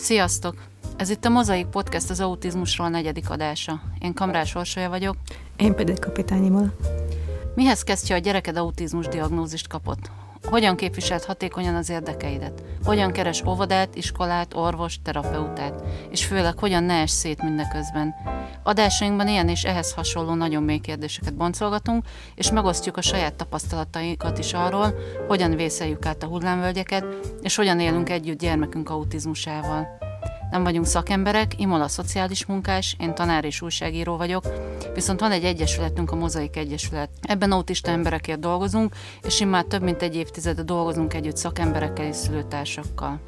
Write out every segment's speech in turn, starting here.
Sziasztok! Ez itt a Mozaik Podcast az autizmusról negyedik adása. Én Kamrás Orsolya vagyok. Én pedig Kapitányi Mola. Mihez kezdje a gyereked autizmus diagnózist kapott? Hogyan képviselt hatékonyan az érdekeidet? Hogyan keres óvodát, iskolát, orvos, terapeutát? És főleg, hogyan ne es szét mindeközben? Adásainkban ilyen és ehhez hasonló nagyon mély kérdéseket boncolgatunk, és megosztjuk a saját tapasztalatainkat is arról, hogyan vészeljük át a hullámvölgyeket, és hogyan élünk együtt gyermekünk autizmusával. Nem vagyunk szakemberek, Imola szociális munkás, én tanár és újságíró vagyok, viszont van egy egyesületünk, a Mozaik Egyesület. Ebben autista emberekért dolgozunk, és már több mint egy évtizede dolgozunk együtt szakemberekkel és szülőtársakkal.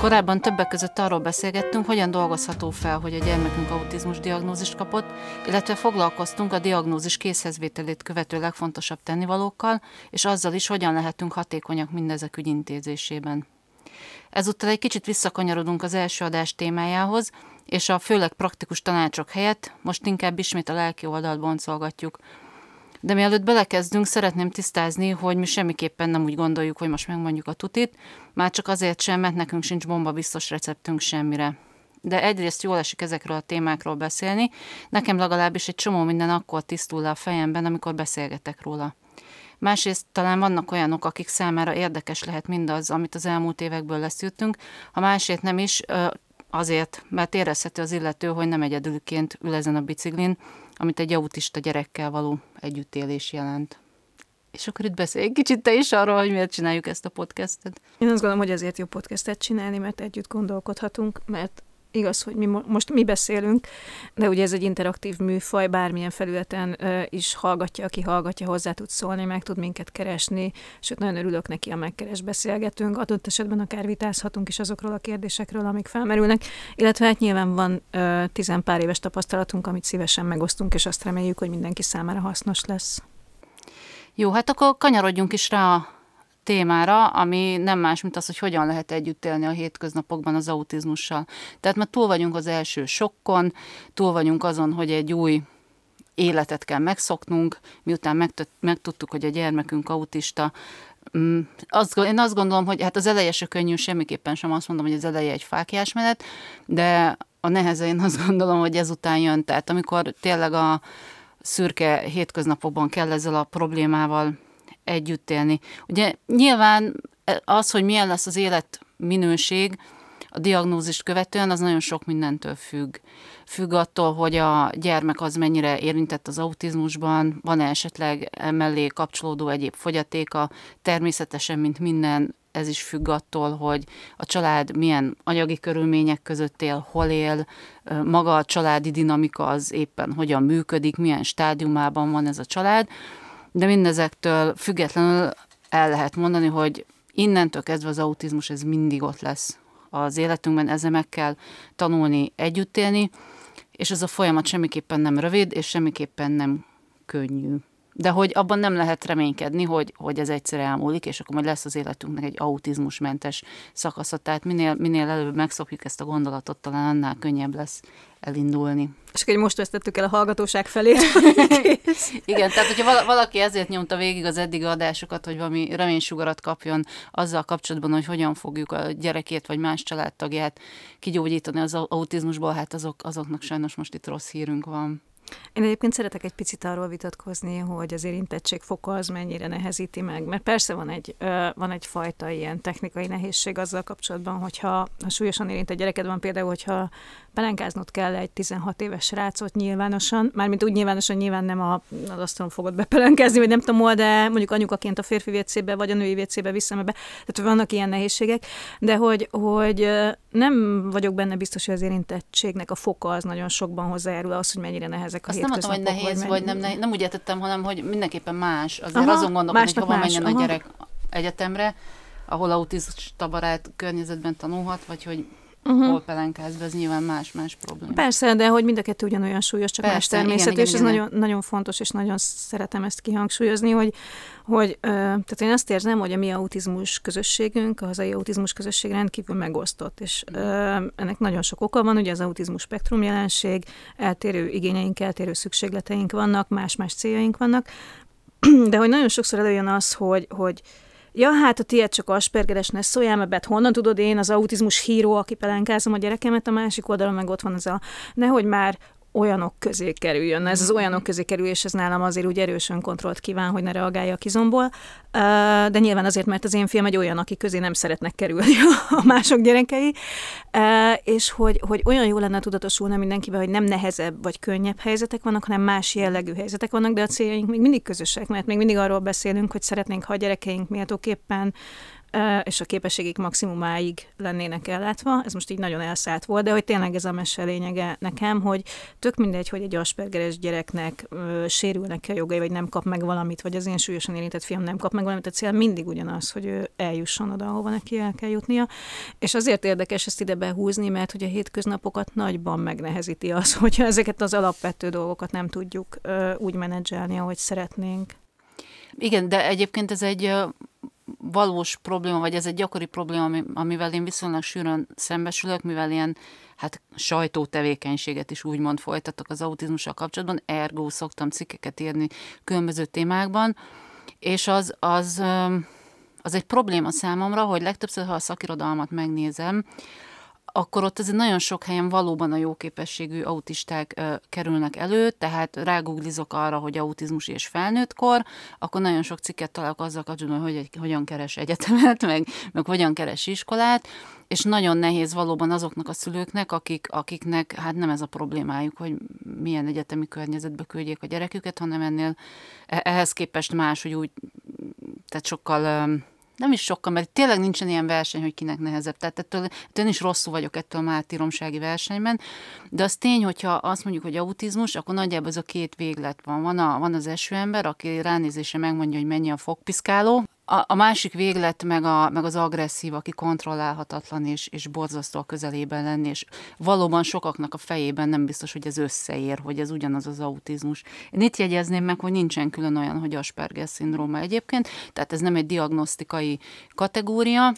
Korábban többek között arról beszélgettünk, hogyan dolgozható fel, hogy a gyermekünk autizmus diagnózist kapott, illetve foglalkoztunk a diagnózis készhezvételét követő legfontosabb tennivalókkal, és azzal is, hogyan lehetünk hatékonyak mindezek ügyintézésében. Ezúttal egy kicsit visszakanyarodunk az első adás témájához, és a főleg praktikus tanácsok helyett most inkább ismét a lelki oldalt boncolgatjuk. De mielőtt belekezdünk, szeretném tisztázni, hogy mi semmiképpen nem úgy gondoljuk, hogy most megmondjuk a tutit, már csak azért sem, mert nekünk sincs bomba biztos receptünk semmire. De egyrészt jól esik ezekről a témákról beszélni, nekem legalábbis egy csomó minden akkor tisztul le a fejemben, amikor beszélgetek róla. Másrészt talán vannak olyanok, akik számára érdekes lehet mindaz, amit az elmúlt évekből leszűrtünk, ha másért nem is, azért, mert érezhető az illető, hogy nem egyedülként ül ezen a biciklin, amit egy autista gyerekkel való együttélés jelent. És akkor itt beszélj egy kicsit te is arról, hogy miért csináljuk ezt a podcastet. Én azt gondolom, hogy azért jó podcastet csinálni, mert együtt gondolkodhatunk, mert igaz, hogy mi most mi beszélünk, de ugye ez egy interaktív műfaj, bármilyen felületen is hallgatja, aki hallgatja, hozzá tud szólni, meg tud minket keresni, sőt, nagyon örülök neki, a megkeres beszélgetünk, adott esetben akár vitázhatunk is azokról a kérdésekről, amik felmerülnek, illetve hát nyilván van uh, tizen pár éves tapasztalatunk, amit szívesen megosztunk, és azt reméljük, hogy mindenki számára hasznos lesz. Jó, hát akkor kanyarodjunk is rá a témára, ami nem más, mint az, hogy hogyan lehet együtt élni a hétköznapokban az autizmussal. Tehát mert túl vagyunk az első sokkon, túl vagyunk azon, hogy egy új életet kell megszoknunk, miután megtudtuk, hogy a gyermekünk autista, mm, azt, én azt gondolom, hogy hát az eleje se könnyű, semmiképpen sem azt mondom, hogy az eleje egy fákjás menet, de a neheze én azt gondolom, hogy ezután jön. Tehát amikor tényleg a szürke hétköznapokban kell ezzel a problémával együtt élni. Ugye nyilván az, hogy milyen lesz az élet minőség, a diagnózist követően, az nagyon sok mindentől függ. Függ attól, hogy a gyermek az mennyire érintett az autizmusban, van-e esetleg mellé kapcsolódó egyéb fogyatéka, természetesen, mint minden, ez is függ attól, hogy a család milyen anyagi körülmények között él, hol él, maga a családi dinamika az éppen hogyan működik, milyen stádiumában van ez a család de mindezektől függetlenül el lehet mondani, hogy innentől kezdve az autizmus ez mindig ott lesz az életünkben, ezzel meg kell tanulni együtt élni, és ez a folyamat semmiképpen nem rövid, és semmiképpen nem könnyű de hogy abban nem lehet reménykedni, hogy, hogy ez egyszer elmúlik, és akkor majd lesz az életünknek egy autizmusmentes szakasza. Tehát minél, minél előbb megszokjuk ezt a gondolatot, talán annál könnyebb lesz elindulni. És akkor most vesztettük el a hallgatóság felé. Igen, tehát hogyha valaki ezért nyomta végig az eddig adásokat, hogy valami reménysugarat kapjon azzal kapcsolatban, hogy hogyan fogjuk a gyerekét vagy más családtagját kigyógyítani az autizmusból, hát azok, azoknak sajnos most itt rossz hírünk van. Én egyébként szeretek egy picit arról vitatkozni, hogy az érintettség foka az mennyire nehezíti meg, mert persze van egy, van egy fajta ilyen technikai nehézség azzal kapcsolatban, hogyha ha súlyosan érint egy gyereked van, például, hogyha pelenkáznod kell egy 16 éves srácot nyilvánosan, mármint úgy nyilvánosan nyilván nem a, az asztalon fogod bepelenkázni, vagy nem tudom hol, de mondjuk anyukaként a férfi vécébe, vagy a női vécébe vissza be. Tehát vannak ilyen nehézségek, de hogy, hogy nem vagyok benne biztos, hogy az érintettségnek a foka az nagyon sokban hozzájárul az, hogy mennyire nehezek a Azt nem mondtam, hogy nehéz, vagy, vagy nem, nehéz, nem úgy értettem, hanem hogy mindenképpen más. Azért Aha, azon gondolom, hogy hova más, menjen aha. a gyerek egyetemre, ahol autista barát környezetben tanulhat, vagy hogy uh-huh. hol pelenkáz be, ez nyilván más-más probléma. Persze, de hogy mind a kettő ugyanolyan súlyos, csak Persze, más természetű, igen, és igen, ez igen. Nagyon, nagyon fontos, és nagyon szeretem ezt kihangsúlyozni, hogy, hogy tehát én azt érzem, hogy a mi autizmus közösségünk, a hazai autizmus közösség rendkívül megosztott, és ennek nagyon sok oka van, ugye az autizmus spektrum jelenség, eltérő igényeink, eltérő szükségleteink vannak, más-más céljaink vannak, de hogy nagyon sokszor előjön az, hogy, hogy ja, hát a tiéd csak aspergeres, ne szóljál, mert honnan tudod? Én, az autizmus híró, aki pelenkázom a gyerekemet, a másik oldalon meg ott van az a, nehogy már olyanok közé kerüljön. Ez az olyanok közé kerül, és ez nálam azért úgy erősen kontrollt kíván, hogy ne reagálja a kizomból. De nyilván azért, mert az én film egy olyan, aki közé nem szeretnek kerülni a mások gyerekei, és hogy, hogy olyan jó lenne tudatosulni mindenkivel, hogy nem nehezebb vagy könnyebb helyzetek vannak, hanem más jellegű helyzetek vannak, de a céljaink még mindig közösek, mert még mindig arról beszélünk, hogy szeretnénk, ha a gyerekeink méltóképpen és a képességek maximumáig lennének ellátva. Ez most így nagyon elszállt volt, de hogy tényleg ez a mese lényege nekem, hogy tök mindegy, hogy egy aspergeres gyereknek ö, sérülnek a jogai, vagy nem kap meg valamit, vagy az én súlyosan érintett fiam nem kap meg valamit, a cél mindig ugyanaz, hogy ő eljusson oda, ahova neki el kell jutnia. És azért érdekes ezt ide behúzni, mert hogy a hétköznapokat nagyban megnehezíti az, hogyha ezeket az alapvető dolgokat nem tudjuk ö, úgy menedzselni, ahogy szeretnénk. Igen, de egyébként ez egy valós probléma, vagy ez egy gyakori probléma, amivel én viszonylag sűrűn szembesülök, mivel ilyen hát sajtótevékenységet is úgymond folytatok az autizmussal kapcsolatban, ergo szoktam cikkeket írni különböző témákban, és az, az, az egy probléma számomra, hogy legtöbbször, ha a szakirodalmat megnézem, akkor ott azért nagyon sok helyen valóban a jóképességű autisták ö, kerülnek elő, tehát ráguglizok arra, hogy autizmus és felnőttkor, akkor nagyon sok cikket találok azzal kapcsolatban, hogy egy, hogyan keres egyetemet, meg, meg hogyan keres iskolát, és nagyon nehéz valóban azoknak a szülőknek, akik, akiknek hát nem ez a problémájuk, hogy milyen egyetemi környezetbe küldjék a gyereküket, hanem ennél e, ehhez képest más, hogy úgy, tehát sokkal nem is sokkal, mert tényleg nincsen ilyen verseny, hogy kinek nehezebb. Tehát ettől, ettől én is rosszul vagyok ettől a mártíromsági versenyben, de az tény, hogyha azt mondjuk, hogy autizmus, akkor nagyjából ez a két véglet van. Van, a, van az esőember, aki ránézése megmondja, hogy mennyi a fogpiszkáló, a, a másik véglet meg, a, meg az agresszív, aki kontrollálhatatlan és, és borzasztó a közelében lenni, és valóban sokaknak a fejében nem biztos, hogy ez összeér, hogy ez ugyanaz az autizmus. Én itt jegyezném meg, hogy nincsen külön olyan, hogy Asperger szindróma egyébként, tehát ez nem egy diagnosztikai kategória.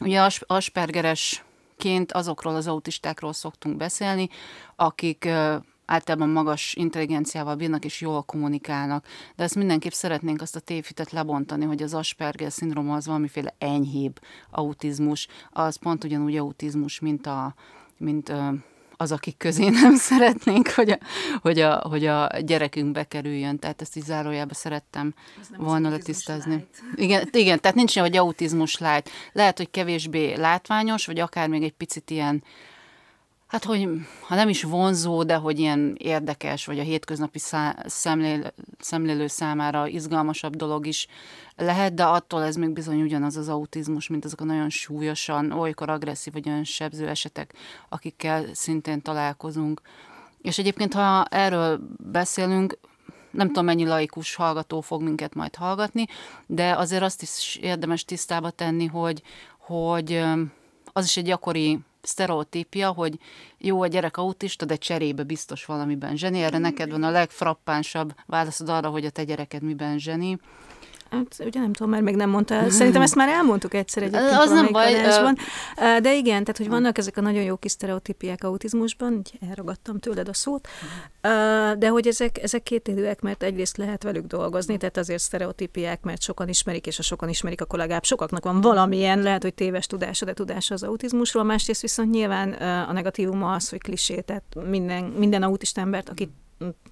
Ugye Aspergeres ként azokról az autistákról szoktunk beszélni, akik általában magas intelligenciával bírnak és jól kommunikálnak. De ezt mindenképp szeretnénk azt a tévhitet lebontani, hogy az Asperger szindróma az valamiféle enyhébb autizmus, az pont ugyanúgy autizmus, mint a mint az, akik közé nem szeretnénk, hogy a, hogy a, hogy a gyerekünk bekerüljön. Tehát ezt is zárójában szerettem volna letisztázni. Igen, igen, tehát nincs hogy autizmus light. Lehet, hogy kevésbé látványos, vagy akár még egy picit ilyen hát hogy ha nem is vonzó, de hogy ilyen érdekes, vagy a hétköznapi szá- szemlél, szemlélő számára izgalmasabb dolog is lehet, de attól ez még bizony ugyanaz az autizmus, mint azok a nagyon súlyosan, olykor agresszív, vagy olyan sebző esetek, akikkel szintén találkozunk. És egyébként, ha erről beszélünk, nem tudom, mennyi laikus hallgató fog minket majd hallgatni, de azért azt is érdemes tisztába tenni, hogy, hogy az is egy gyakori sztereotípia, hogy jó, a gyerek autista, de cserébe biztos valamiben zseni. Erre neked van a legfrappánsabb válaszod arra, hogy a te gyereked miben zseni. Hát, ugye nem tudom, mert még nem mondta. Szerintem ezt már elmondtuk egyszer egyébként Az nem baj. Adásban. De igen, tehát, hogy vannak ezek a nagyon jó kis sztereotípiák autizmusban, így elragadtam tőled a szót, de hogy ezek, ezek kétélőek, mert egyrészt lehet velük dolgozni, tehát azért sztereotípiák, mert sokan ismerik, és a sokan ismerik, akkor legalább sokaknak van valamilyen, lehet, hogy téves tudása, de tudása az autizmusról, másrészt viszont nyilván a negatívuma az, hogy klisé, tehát minden, minden autista embert, akit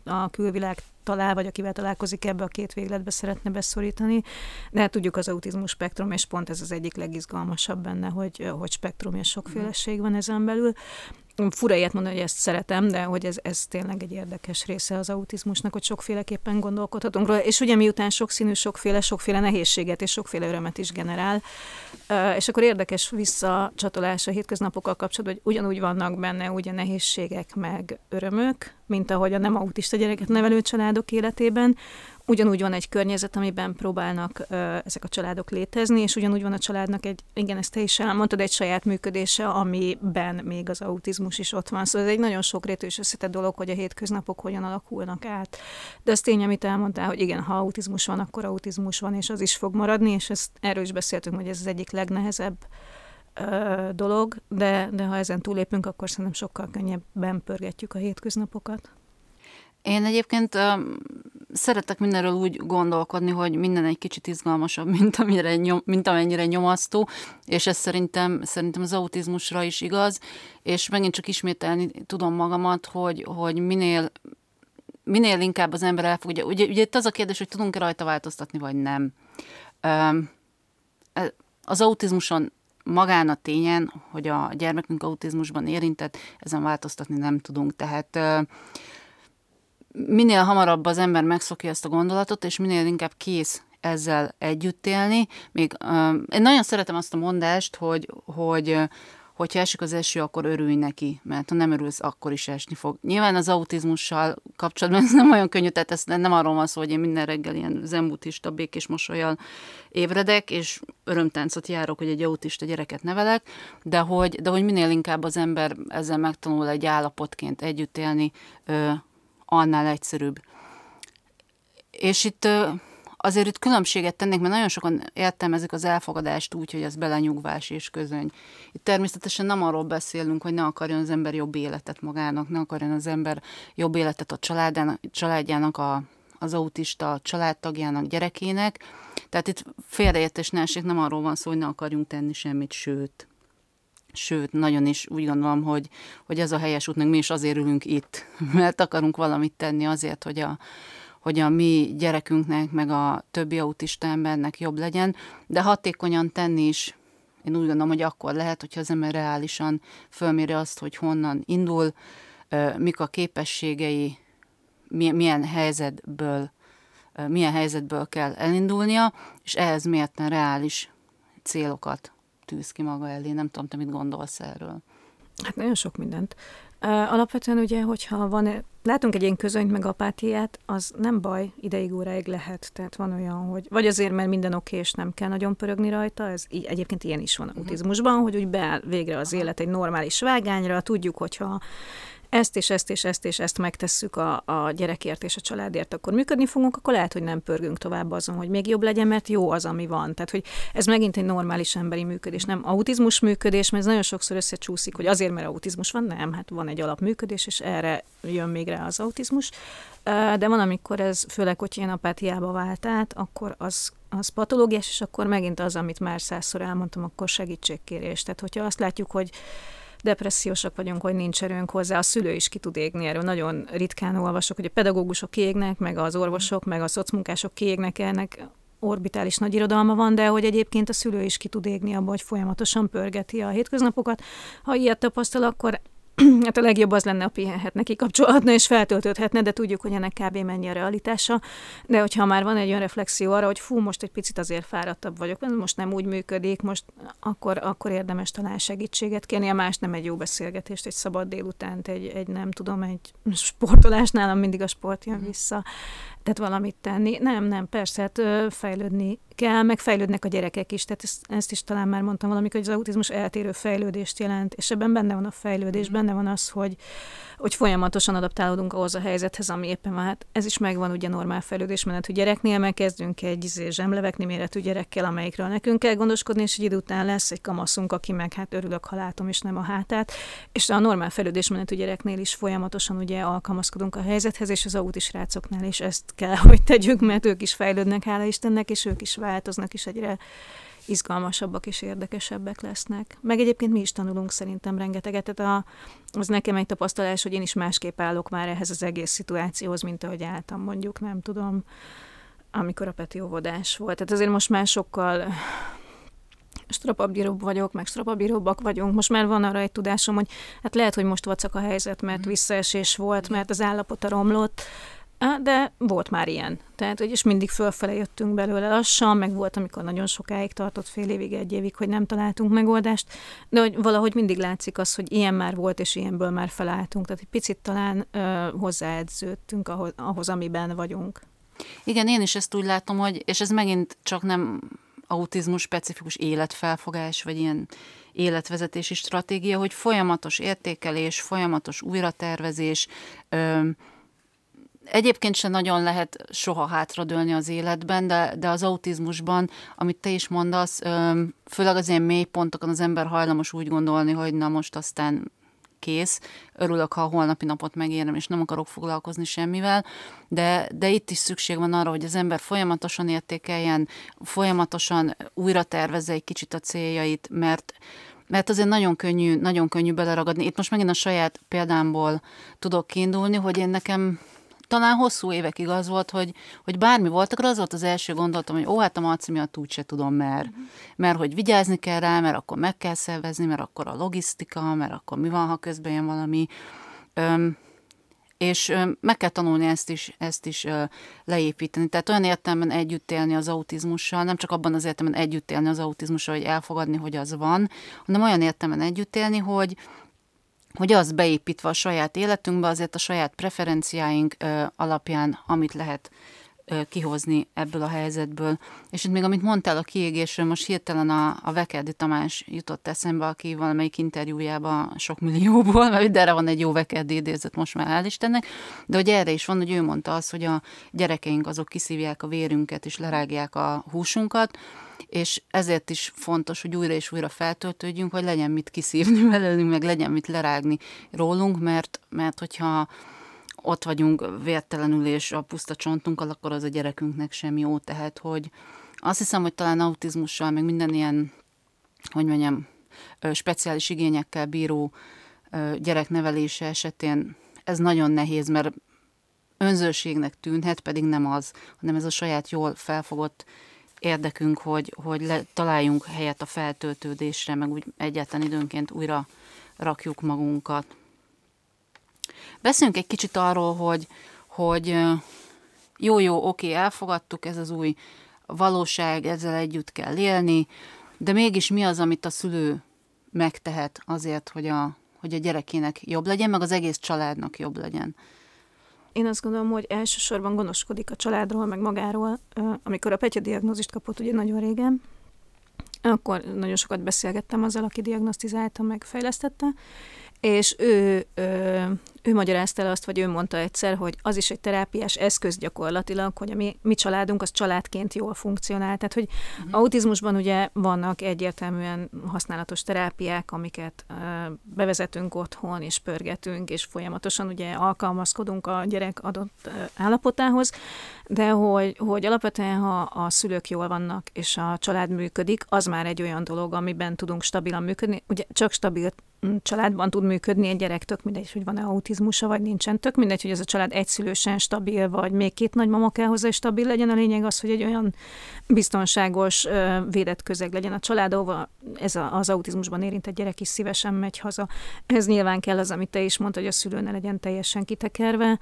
a külvilág talál, vagy akivel találkozik ebbe a két végletbe szeretne beszorítani. De hát tudjuk az autizmus spektrum, és pont ez az egyik legizgalmasabb benne, hogy, hogy spektrum és sokféleség van ezen belül fura ilyet mondani, hogy ezt szeretem, de hogy ez, ez tényleg egy érdekes része az autizmusnak, hogy sokféleképpen gondolkodhatunk róla, és ugye miután sokszínű, sokféle, sokféle nehézséget és sokféle örömet is generál, és akkor érdekes visszacsatolás a hétköznapokkal kapcsolatban, hogy ugyanúgy vannak benne ugye nehézségek meg örömök, mint ahogy a nem autista gyereket nevelő családok életében, ugyanúgy van egy környezet, amiben próbálnak ö, ezek a családok létezni, és ugyanúgy van a családnak egy, igen, ezt te is elmondtad, egy saját működése, amiben még az autizmus is ott van. Szóval ez egy nagyon sokrétű és összetett dolog, hogy a hétköznapok hogyan alakulnak át. De az tény, amit elmondtál, hogy igen, ha autizmus van, akkor autizmus van, és az is fog maradni, és ezt erről is beszéltünk, hogy ez az egyik legnehezebb dolog, de, de ha ezen túlépünk, akkor szerintem sokkal könnyebben pörgetjük a hétköznapokat. Én egyébként szeretek mindenről úgy gondolkodni, hogy minden egy kicsit izgalmasabb, mint, amire nyom, mint amennyire nyomasztó, és ez szerintem, szerintem az autizmusra is igaz, és megint csak ismételni tudom magamat, hogy, hogy minél minél inkább az ember elfogadja. Ugye, ugye itt az a kérdés, hogy tudunk-e rajta változtatni, vagy nem. Az autizmuson magán a tényen, hogy a gyermekünk autizmusban érintett, ezen változtatni nem tudunk. Tehát minél hamarabb az ember megszokja ezt a gondolatot, és minél inkább kész ezzel együtt élni. Még én nagyon szeretem azt a mondást, hogy, hogy hogyha esik az eső, akkor örülj neki, mert ha nem örülsz, akkor is esni fog. Nyilván az autizmussal kapcsolatban ez nem olyan könnyű, tehát ez nem arról van szó, hogy én minden reggel ilyen zembutista, békés mosolyal ébredek, és örömtáncot járok, hogy egy autista gyereket nevelek, de hogy, de hogy minél inkább az ember ezzel megtanul egy állapotként együtt élni, annál egyszerűbb. És itt azért itt különbséget tennék, mert nagyon sokan értelmezik az elfogadást úgy, hogy ez belenyugvás és közöny. Itt természetesen nem arról beszélünk, hogy ne akarjon az ember jobb életet magának, ne akarjon az ember jobb életet a családjának, családjának a, az autista családtagjának, gyerekének. Tehát itt félreértés ne esik, nem arról van szó, hogy ne akarjunk tenni semmit, sőt, Sőt, nagyon is úgy gondolom, hogy, hogy ez a helyes út, meg mi is azért ülünk itt, mert akarunk valamit tenni azért, hogy a, hogy a mi gyerekünknek, meg a többi autista embernek jobb legyen, de hatékonyan tenni is én úgy gondolom, hogy akkor lehet, hogyha az ember reálisan fölméri azt, hogy honnan indul, mik a képességei, milyen helyzetből, milyen helyzetből kell elindulnia, és ehhez mérten reális célokat tűz ki maga elé. Nem tudom, te mit gondolsz erről. Hát nagyon sok mindent. Alapvetően ugye, hogyha van, látunk egy ilyen közönyt meg apátiát, az nem baj, ideig óráig lehet. Tehát van olyan, hogy vagy azért, mert minden oké, és nem kell nagyon pörögni rajta, ez így, egyébként ilyen is van a autizmusban, hogy úgy beáll végre az élet egy normális vágányra, tudjuk, hogyha ezt és ezt és ezt és ezt megtesszük a, a gyerekért és a családért, akkor működni fogunk, akkor lehet, hogy nem pörgünk tovább azon, hogy még jobb legyen, mert jó az, ami van. Tehát, hogy ez megint egy normális emberi működés, nem autizmus működés, mert ez nagyon sokszor összecsúszik, hogy azért, mert autizmus van, nem, hát van egy alapműködés, és erre jön még rá az autizmus. De van, amikor ez, főleg, hogy ilyen apátiába vált át, akkor az az patológiás, és akkor megint az, amit már százszor elmondtam, akkor segítségkérés. Tehát, hogyha azt látjuk, hogy depressziósak vagyunk, hogy nincs erőnk hozzá, a szülő is ki tud égni erről. Nagyon ritkán olvasok, hogy a pedagógusok kiégnek, meg az orvosok, meg a szocmunkások kiégnek ennek orbitális nagy irodalma van, de hogy egyébként a szülő is ki tud égni abba, hogy folyamatosan pörgeti a hétköznapokat. Ha ilyet tapasztal, akkor hát a legjobb az lenne, a pihenhetne, kikapcsolhatna és feltöltődhetne, de tudjuk, hogy ennek kb. mennyi a realitása. De hogyha már van egy olyan reflexió arra, hogy fú, most egy picit azért fáradtabb vagyok, most nem úgy működik, most akkor, akkor érdemes talán segítséget kérni, a más nem egy jó beszélgetést, egy szabad délutánt, egy, egy nem tudom, egy sportolás, nálam mindig a sport jön mhm. vissza tehát valamit tenni. Nem, nem, persze, hát fejlődni kell, meg fejlődnek a gyerekek is, tehát ezt, ezt is talán már mondtam valamikor, hogy az autizmus eltérő fejlődést jelent, és ebben benne van a fejlődés, mm. benne van az, hogy, hogy folyamatosan adaptálódunk ahhoz a helyzethez, ami éppen van. Hát ez is megvan ugye normál fejlődésmenet, hogy gyereknél megkezdünk egy izé, zsemlevekni méretű gyerekkel, amelyikről nekünk kell gondoskodni, és egy idő után lesz egy kamaszunk, aki meg hát örülök, ha látom, és nem a hátát. És a normál fejlődésmenetű gyereknél is folyamatosan ugye alkalmazkodunk a helyzethez, és az autisrácoknál is ezt kell, hogy tegyük, mert ők is fejlődnek, hála Istennek, és ők is változnak, és egyre izgalmasabbak és érdekesebbek lesznek. Meg egyébként mi is tanulunk szerintem rengeteget. Tehát a, az nekem egy tapasztalás, hogy én is másképp állok már ehhez az egész szituációhoz, mint ahogy álltam mondjuk, nem tudom, amikor a Peti óvodás volt. Tehát azért most már sokkal strapabíróbb vagyok, meg strapabíróbbak vagyunk. Most már van arra egy tudásom, hogy hát lehet, hogy most vacak a helyzet, mert mhm. visszaesés volt, mert az állapota romlott, de volt már ilyen. Tehát, hogy is mindig fölfele jöttünk belőle lassan, meg volt, amikor nagyon sokáig tartott, fél évig, egy évig, hogy nem találtunk megoldást, de hogy valahogy mindig látszik az, hogy ilyen már volt, és ilyenből már felálltunk. Tehát egy picit talán ö, hozzáedződtünk ahhoz, ahhoz, amiben vagyunk. Igen, én is ezt úgy látom, hogy, és ez megint csak nem autizmus specifikus életfelfogás, vagy ilyen életvezetési stratégia, hogy folyamatos értékelés, folyamatos újratervezés, ö, Egyébként sem nagyon lehet soha hátradőlni az életben, de, de az autizmusban, amit te is mondasz, főleg az ilyen mély pontokon az ember hajlamos úgy gondolni, hogy na most aztán kész, örülök, ha a holnapi napot megérem, és nem akarok foglalkozni semmivel, de, de itt is szükség van arra, hogy az ember folyamatosan értékeljen, folyamatosan újra tervezze egy kicsit a céljait, mert mert azért nagyon könnyű, nagyon könnyű beleragadni. Itt most megint a saját példámból tudok kiindulni, hogy én nekem talán hosszú évekig az volt, hogy, hogy bármi volt, akkor az volt az első gondolatom, hogy ó, hát a Marci miatt úgyse tudom, mert, mert hogy vigyázni kell rá, mert akkor meg kell szervezni, mert akkor a logisztika, mert akkor mi van, ha közben jön valami. Öm, és ö, meg kell tanulni ezt is, ezt is ö, leépíteni. Tehát olyan értelemben együtt élni az autizmussal, nem csak abban az értelemben együtt élni az autizmussal, hogy elfogadni, hogy az van, hanem olyan értelemben együtt élni, hogy, hogy az beépítve a saját életünkbe, azért a saját preferenciáink ö, alapján, amit lehet ö, kihozni ebből a helyzetből. És itt még amit mondtál a kiégésről, most hirtelen a, a Vekerdi Tamás jutott eszembe, aki valamelyik interjújában sok millióból, mert erre van egy jó Vekerdi idézet most már hál' Istennek, de hogy erre is van, hogy ő mondta azt, hogy a gyerekeink azok kiszívják a vérünket és lerágják a húsunkat, és ezért is fontos, hogy újra és újra feltöltődjünk, hogy legyen mit kiszívni belőlünk, meg legyen mit lerágni rólunk, mert, mert hogyha ott vagyunk vértelenül és a puszta csontunkkal, akkor az a gyerekünknek sem jó. Tehát, hogy azt hiszem, hogy talán autizmussal, meg minden ilyen, hogy mondjam, speciális igényekkel bíró gyereknevelése esetén ez nagyon nehéz, mert önzőségnek tűnhet, pedig nem az, hanem ez a saját jól felfogott érdekünk, hogy, hogy le, találjunk helyet a feltöltődésre, meg úgy egyáltalán időnként újra rakjuk magunkat. Beszéljünk egy kicsit arról, hogy, hogy jó, jó, oké, elfogadtuk, ez az új valóság, ezzel együtt kell élni, de mégis mi az, amit a szülő megtehet azért, hogy a, hogy a gyerekének jobb legyen, meg az egész családnak jobb legyen. Én azt gondolom, hogy elsősorban gondoskodik a családról, meg magáról. Amikor a Petya diagnózist kapott ugye nagyon régen, akkor nagyon sokat beszélgettem azzal, aki diagnosztizálta, meg fejlesztette, és ő, ő magyarázta el azt, vagy ő mondta egyszer, hogy az is egy terápiás eszköz gyakorlatilag, hogy a mi, mi családunk az családként jól funkcionál. Tehát, hogy uh-huh. autizmusban ugye vannak egyértelműen használatos terápiák, amiket uh, bevezetünk otthon, és pörgetünk, és folyamatosan ugye alkalmazkodunk a gyerek adott uh, állapotához, de hogy, hogy alapvetően, ha a szülők jól vannak, és a család működik, az már egy olyan dolog, amiben tudunk stabilan működni. Ugye csak stabil családban tud működni egy gyerek, tök mindegy, hogy van-e autizmusa, vagy nincsen. Tök mindegy, hogy ez a család egyszülősen stabil, vagy még két nagymama kell hozzá, és stabil legyen. A lényeg az, hogy egy olyan biztonságos, védett közeg legyen a család, ahova ez a, az autizmusban érintett gyerek is szívesen megy haza. Ez nyilván kell az, amit te is mondtad, hogy a szülő ne legyen teljesen kitekerve,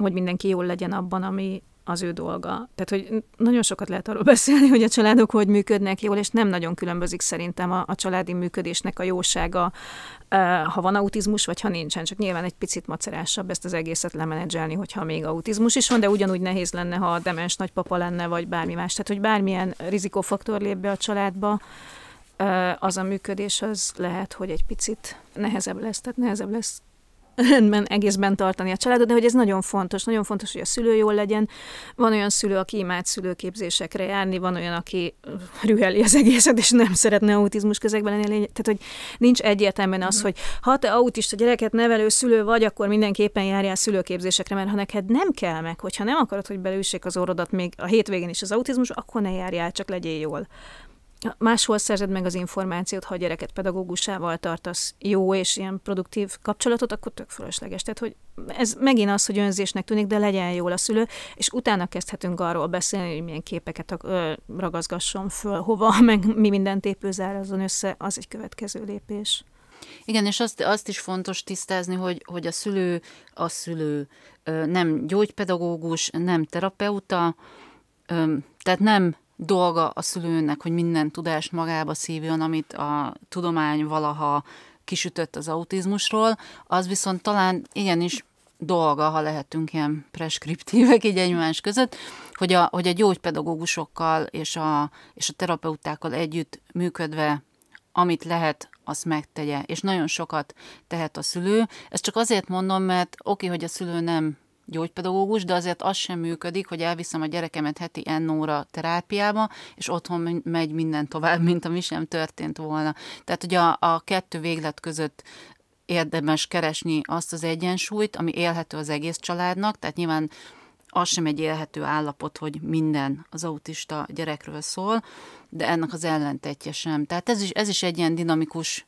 hogy mindenki jól legyen abban, ami, az ő dolga. Tehát, hogy nagyon sokat lehet arról beszélni, hogy a családok hogy működnek jól, és nem nagyon különbözik szerintem a, a családi működésnek a jósága, ha van autizmus, vagy ha nincsen. Csak nyilván egy picit macerásabb ezt az egészet lemenedzselni, hogyha még autizmus is van, de ugyanúgy nehéz lenne, ha demens nagypapa lenne, vagy bármi más. Tehát, hogy bármilyen rizikófaktor lép be a családba, az a működés az lehet, hogy egy picit nehezebb lesz, tehát nehezebb lesz rendben, egészben tartani a családot, de hogy ez nagyon fontos. Nagyon fontos, hogy a szülő jól legyen. Van olyan szülő, aki imád szülőképzésekre járni, van olyan, aki rüheli az egészet, és nem szeretne autizmus közegben lenni. Tehát, hogy nincs egyértelműen az, hogy ha te autista gyereket nevelő szülő vagy, akkor mindenképpen járjál szülőképzésekre, mert ha neked nem kell meg, hogyha nem akarod, hogy belüssék az orrodat még a hétvégén is az autizmus, akkor ne járjál, csak legyél jól máshol szerzed meg az információt, ha a gyereket pedagógusával tartasz jó és ilyen produktív kapcsolatot, akkor tök fölösleges. Tehát, hogy ez megint az, hogy önzésnek tűnik, de legyen jól a szülő, és utána kezdhetünk arról beszélni, hogy milyen képeket ragazgasson föl, hova, meg mi mindent épőzárazzon össze, az egy következő lépés. Igen, és azt, azt is fontos tisztázni, hogy, hogy a szülő a szülő nem gyógypedagógus, nem terapeuta, tehát nem dolga a szülőnek, hogy minden tudást magába szívjon, amit a tudomány valaha kisütött az autizmusról, az viszont talán igenis dolga, ha lehetünk ilyen preskriptívek így egymás között, hogy a, hogy a gyógypedagógusokkal és a, és a terapeutákkal együtt működve, amit lehet, azt megtegye, és nagyon sokat tehet a szülő. Ezt csak azért mondom, mert oké, hogy a szülő nem gyógypedagógus, de azért az sem működik, hogy elviszem a gyerekemet heti N óra terápiába, és otthon megy minden tovább, mint ami sem történt volna. Tehát, hogy a, a kettő véglet között érdemes keresni azt az egyensúlyt, ami élhető az egész családnak, tehát nyilván az sem egy élhető állapot, hogy minden az autista gyerekről szól, de ennek az ellentetje sem. Tehát ez is, ez is egy ilyen dinamikus,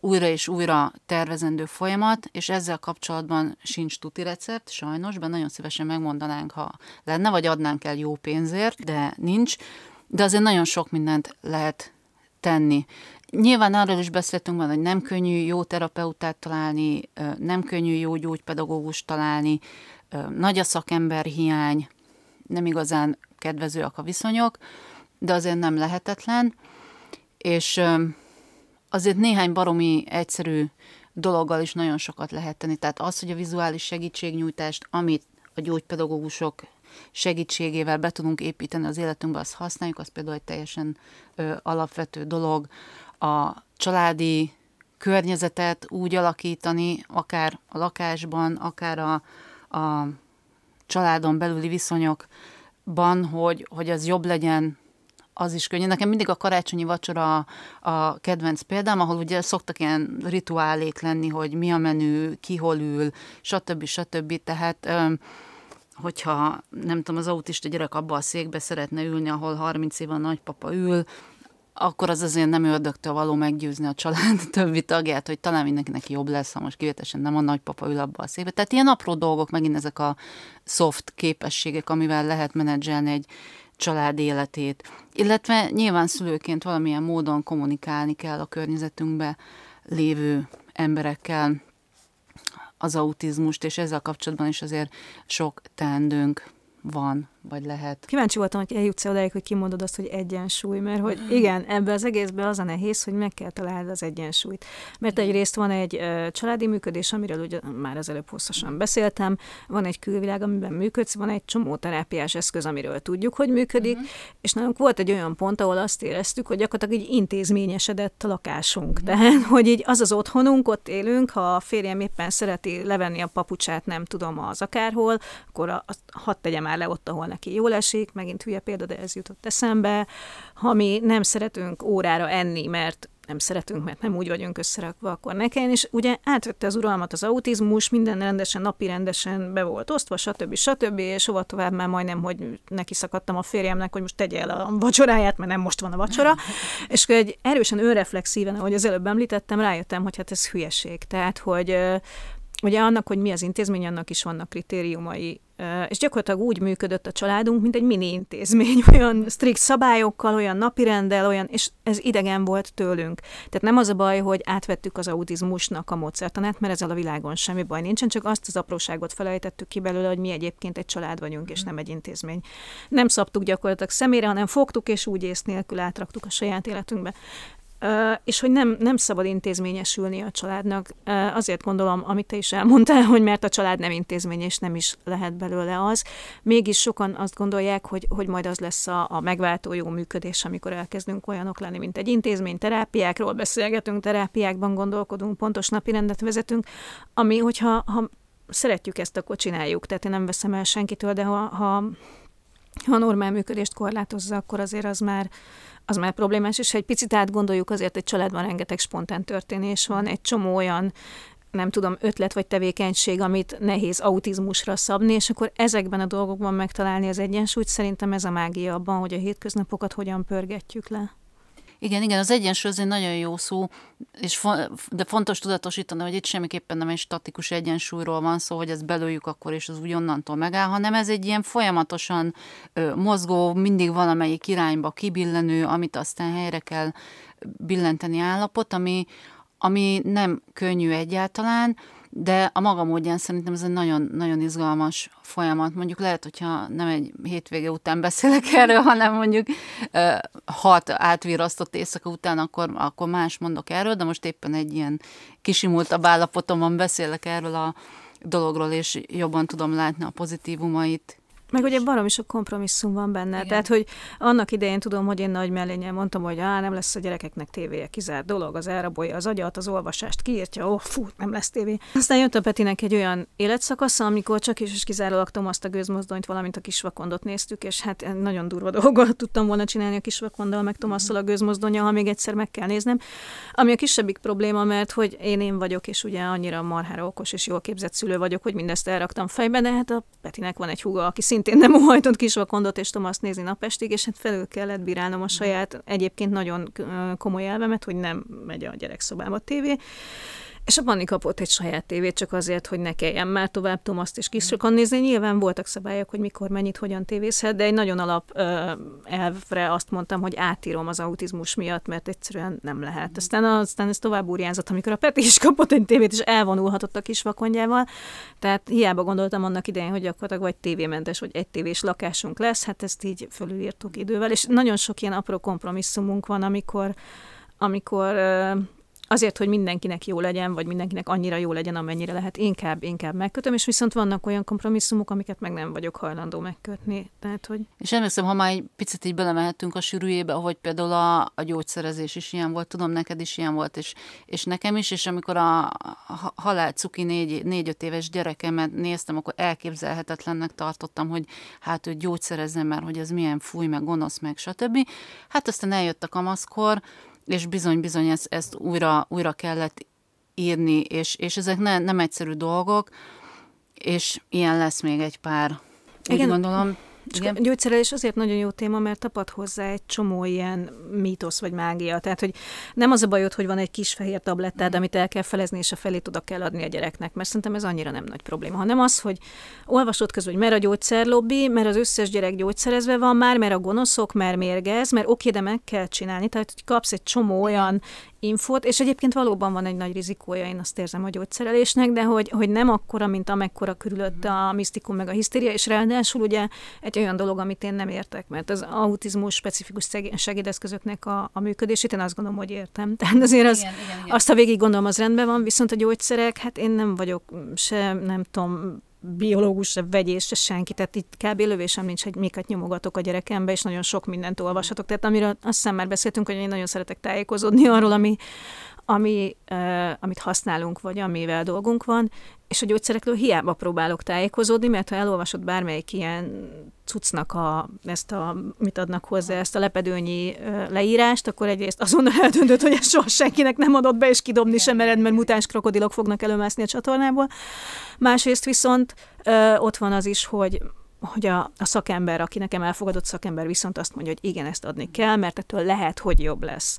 újra és újra tervezendő folyamat, és ezzel kapcsolatban sincs tuti recept, sajnos, de nagyon szívesen megmondanánk, ha lenne, vagy adnánk el jó pénzért, de nincs. De azért nagyon sok mindent lehet tenni. Nyilván arról is beszéltünk már, hogy nem könnyű jó terapeutát találni, nem könnyű jó gyógypedagógust találni, nagy a szakember hiány, nem igazán kedvezőek a viszonyok, de azért nem lehetetlen, és azért néhány baromi egyszerű dologgal is nagyon sokat lehet tenni. Tehát az, hogy a vizuális segítségnyújtást, amit a gyógypedagógusok segítségével be tudunk építeni az életünkbe, azt használjuk, az például egy teljesen ö, alapvető dolog. A családi környezetet úgy alakítani, akár a lakásban, akár a, a családon belüli viszonyokban, hogy, hogy az jobb legyen, az is könnyű. Nekem mindig a karácsonyi vacsora a kedvenc példám, ahol ugye szoktak ilyen rituálék lenni, hogy mi a menü, ki hol ül, stb. stb. Tehát hogyha nem tudom, az autista gyerek abba a székbe szeretne ülni, ahol 30 éve a nagypapa ül, akkor az azért nem ördögtől való meggyőzni a család többi tagját, hogy talán mindenkinek jobb lesz, ha most kivételesen nem a nagypapa ül abba a székbe. Tehát ilyen apró dolgok, megint ezek a soft képességek, amivel lehet menedzselni egy család életét. Illetve nyilván szülőként valamilyen módon kommunikálni kell a környezetünkbe lévő emberekkel az autizmust, és ezzel kapcsolatban is azért sok teendőnk van, vagy lehet. Kíváncsi voltam, hogy eljutsz odáig, hogy kimondod azt, hogy egyensúly, mert hogy igen, ebbe az egészben az a nehéz, hogy meg kell találni az egyensúlyt. Mert egyrészt van egy családi működés, amiről ugye már az előbb hosszasan beszéltem, van egy külvilág, amiben működsz, van egy csomó terápiás eszköz, amiről tudjuk, hogy működik, uh-huh. és nálunk volt egy olyan pont, ahol azt éreztük, hogy gyakorlatilag így intézményesedett a lakásunk. Uh-huh. Tehát, hogy így az az otthonunk, ott élünk, ha a férjem éppen szereti levenni a papucsát, nem tudom, az akárhol, akkor a, a, hadd tegye már le ott, ahol neki jól esik, megint hülye példa, de ez jutott eszembe. Ha mi nem szeretünk órára enni, mert nem szeretünk, mert nem úgy vagyunk összerakva, akkor ne kelljen, és ugye átvette az uralmat az autizmus, minden rendesen, napi rendesen be volt osztva, stb. stb. és hova tovább már majdnem, hogy neki szakadtam a férjemnek, hogy most tegye el a vacsoráját, mert nem most van a vacsora, és akkor egy erősen önreflexíven, ahogy az előbb említettem, rájöttem, hogy hát ez hülyeség. Tehát, hogy ugye annak, hogy mi az intézmény, annak is vannak kritériumai, és gyakorlatilag úgy működött a családunk, mint egy mini intézmény, olyan strikt szabályokkal, olyan napirenddel, olyan, és ez idegen volt tőlünk. Tehát nem az a baj, hogy átvettük az autizmusnak a módszertanát, mert ezzel a világon semmi baj nincsen, csak azt az apróságot felejtettük ki belőle, hogy mi egyébként egy család vagyunk, és nem egy intézmény. Nem szabtuk gyakorlatilag szemére, hanem fogtuk, és úgy ész nélkül átraktuk a saját életünkbe és hogy nem, nem szabad intézményesülni a családnak. Azért gondolom, amit te is elmondtál, hogy mert a család nem intézmény, és nem is lehet belőle az. Mégis sokan azt gondolják, hogy, hogy majd az lesz a, a megváltó jó működés, amikor elkezdünk olyanok lenni, mint egy intézmény, terápiákról beszélgetünk, terápiákban gondolkodunk, pontos napi rendet vezetünk, ami, hogyha ha szeretjük ezt, akkor csináljuk. Tehát én nem veszem el senkitől, de ha, ha ha normál működést korlátozza, akkor azért az már, az már problémás, és ha egy picit átgondoljuk, azért egy családban rengeteg spontán történés van, egy csomó olyan nem tudom, ötlet vagy tevékenység, amit nehéz autizmusra szabni, és akkor ezekben a dolgokban megtalálni az egyensúlyt, szerintem ez a mágia abban, hogy a hétköznapokat hogyan pörgetjük le. Igen, igen, az egyensúly az egy nagyon jó szó, és fo- de fontos tudatosítani, hogy itt semmiképpen nem egy statikus egyensúlyról van szó, hogy ezt belőjük akkor, és az úgy onnantól megáll, hanem ez egy ilyen folyamatosan ö, mozgó, mindig valamelyik irányba kibillenő, amit aztán helyre kell billenteni állapot, ami, ami nem könnyű egyáltalán, de a maga módján szerintem ez egy nagyon, nagyon izgalmas folyamat. Mondjuk lehet, hogyha nem egy hétvége után beszélek erről, hanem mondjuk hat átvirasztott éjszaka után, akkor, akkor más mondok erről, de most éppen egy ilyen kisimultabb állapotomban beszélek erről a dologról, és jobban tudom látni a pozitívumait Meg ugye barom is a kompromisszum van benne. Igen. Tehát, hogy annak idején tudom, hogy én nagy mellényel mondtam, hogy á, nem lesz a gyerekeknek tévéje, kizárt dolog, az elrabolja az agyat, az olvasást kiírtja, ó, oh, fú, nem lesz tévé. Aztán jött a Petinek egy olyan életszakasza, amikor csak is és kizárólag Tomaszt a gőzmozdonyt, valamint a kisvakondot néztük, és hát nagyon durva dolgot tudtam volna csinálni a kisvakonddal, meg Tomasszal a gőzmozdonya, ha még egyszer meg kell néznem. Ami a kisebbik probléma, mert hogy én én vagyok, és ugye annyira marhára okos és jól képzett szülő vagyok, hogy mindezt elraktam fejbe, de hát a Petinek van egy húga, aki szintén nem óhajtott kisvakondot és Tomaszt nézni napestig, és hát felül kellett bírálnom a saját egyébként nagyon komoly elvemet, hogy nem megy a gyerekszobába tévé. És a Panni kapott egy saját tévét csak azért, hogy ne kelljen már tovább Tomaszt és kisokon nézni. Nyilván voltak szabályok, hogy mikor, mennyit, hogyan tévészhet, de egy nagyon alap ö, elvre azt mondtam, hogy átírom az autizmus miatt, mert egyszerűen nem lehet. Aztán, aztán ez tovább úrjázott, amikor a Peti is kapott egy tévét, és elvonulhatott a kisvakondjával. Tehát hiába gondoltam annak idején, hogy gyakorlatilag vagy tévémentes, vagy egy tévés lakásunk lesz, hát ezt így fölülírtuk idővel, és nagyon sok ilyen apró kompromisszumunk van, amikor amikor azért, hogy mindenkinek jó legyen, vagy mindenkinek annyira jó legyen, amennyire lehet, inkább, inkább megkötöm, és viszont vannak olyan kompromisszumok, amiket meg nem vagyok hajlandó megkötni. Tehát, hogy... És emlékszem, ha már egy picit így belemehetünk a sűrűjébe, ahogy például a, a gyógyszerezés is ilyen volt, tudom, neked is ilyen volt, és, és nekem is, és amikor a halál cuki négy, négy-öt éves gyerekemet néztem, akkor elképzelhetetlennek tartottam, hogy hát ő gyógyszerezzen, mert hogy ez milyen fúj, meg gonosz, meg stb. Hát aztán eljött a kamaszkor, és bizony-bizony ezt, ezt újra, újra kellett írni, és, és ezek ne, nem egyszerű dolgok, és ilyen lesz még egy pár, úgy Igen. gondolom. Igen. A gyógyszerelés azért nagyon jó téma, mert tapad hozzá egy csomó ilyen mítosz vagy mágia. Tehát, hogy nem az a bajod, hogy van egy kis fehér tablettád, amit el kell felezni, és a felét oda kell adni a gyereknek, mert szerintem ez annyira nem nagy probléma, hanem az, hogy olvasod közben, hogy mert a gyógyszerlobbi, mert az összes gyerek gyógyszerezve van már, mert a gonoszok, mert mérgez, mert oké, de meg kell csinálni. Tehát, hogy kapsz egy csomó olyan infót, és egyébként valóban van egy nagy rizikója, én azt érzem a gyógyszerelésnek, de hogy, hogy nem akkora, mint amekkora körülötte a misztikum meg a hisztéria, és ráadásul ugye egy olyan dolog, amit én nem értek, mert az autizmus specifikus segédeszközöknek a, a működését én azt gondolom, hogy értem. Tehát azért az, igen, igen, igen. azt, ha végig gondolom, az rendben van, viszont a gyógyszerek, hát én nem vagyok se, nem tudom, biológus, se vegyés, se senki, tehát itt kb. lövésem nincs, hogy miket nyomogatok a gyerekembe, és nagyon sok mindent olvashatok. Tehát amiről azt hiszem már beszéltünk, hogy én nagyon szeretek tájékozódni arról, ami, ami, amit használunk, vagy amivel dolgunk van, és a gyógyszerekről hiába próbálok tájékozódni, mert ha elolvasod bármelyik ilyen cuccnak a, ezt a, mit adnak hozzá, ezt a lepedőnyi leírást, akkor egyrészt azonnal eldöntött, hogy ezt soha senkinek nem adott be, és kidobni sem mered, mert mutáns krokodilok fognak előmászni a csatornából. Másrészt viszont ott van az is, hogy hogy a, a szakember, aki nekem elfogadott szakember viszont azt mondja, hogy igen, ezt adni kell, mert ettől lehet, hogy jobb lesz.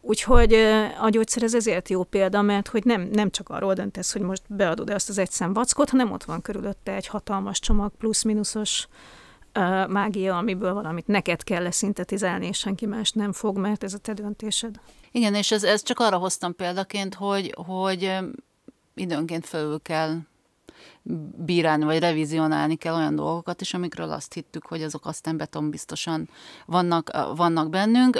Úgyhogy a gyógyszer ez ezért jó példa, mert hogy nem, nem csak arról döntesz, hogy most beadod-e azt az egy szem vackot, hanem ott van körülötte egy hatalmas csomag plusz-minuszos uh, mágia, amiből valamit neked kell leszintetizálni, és senki más nem fog, mert ez a te döntésed. Igen, és ez, ez csak arra hoztam példaként, hogy, hogy időnként felül kell bírálni, vagy revizionálni kell olyan dolgokat is, amikről azt hittük, hogy azok aztán betonbiztosan vannak, vannak bennünk.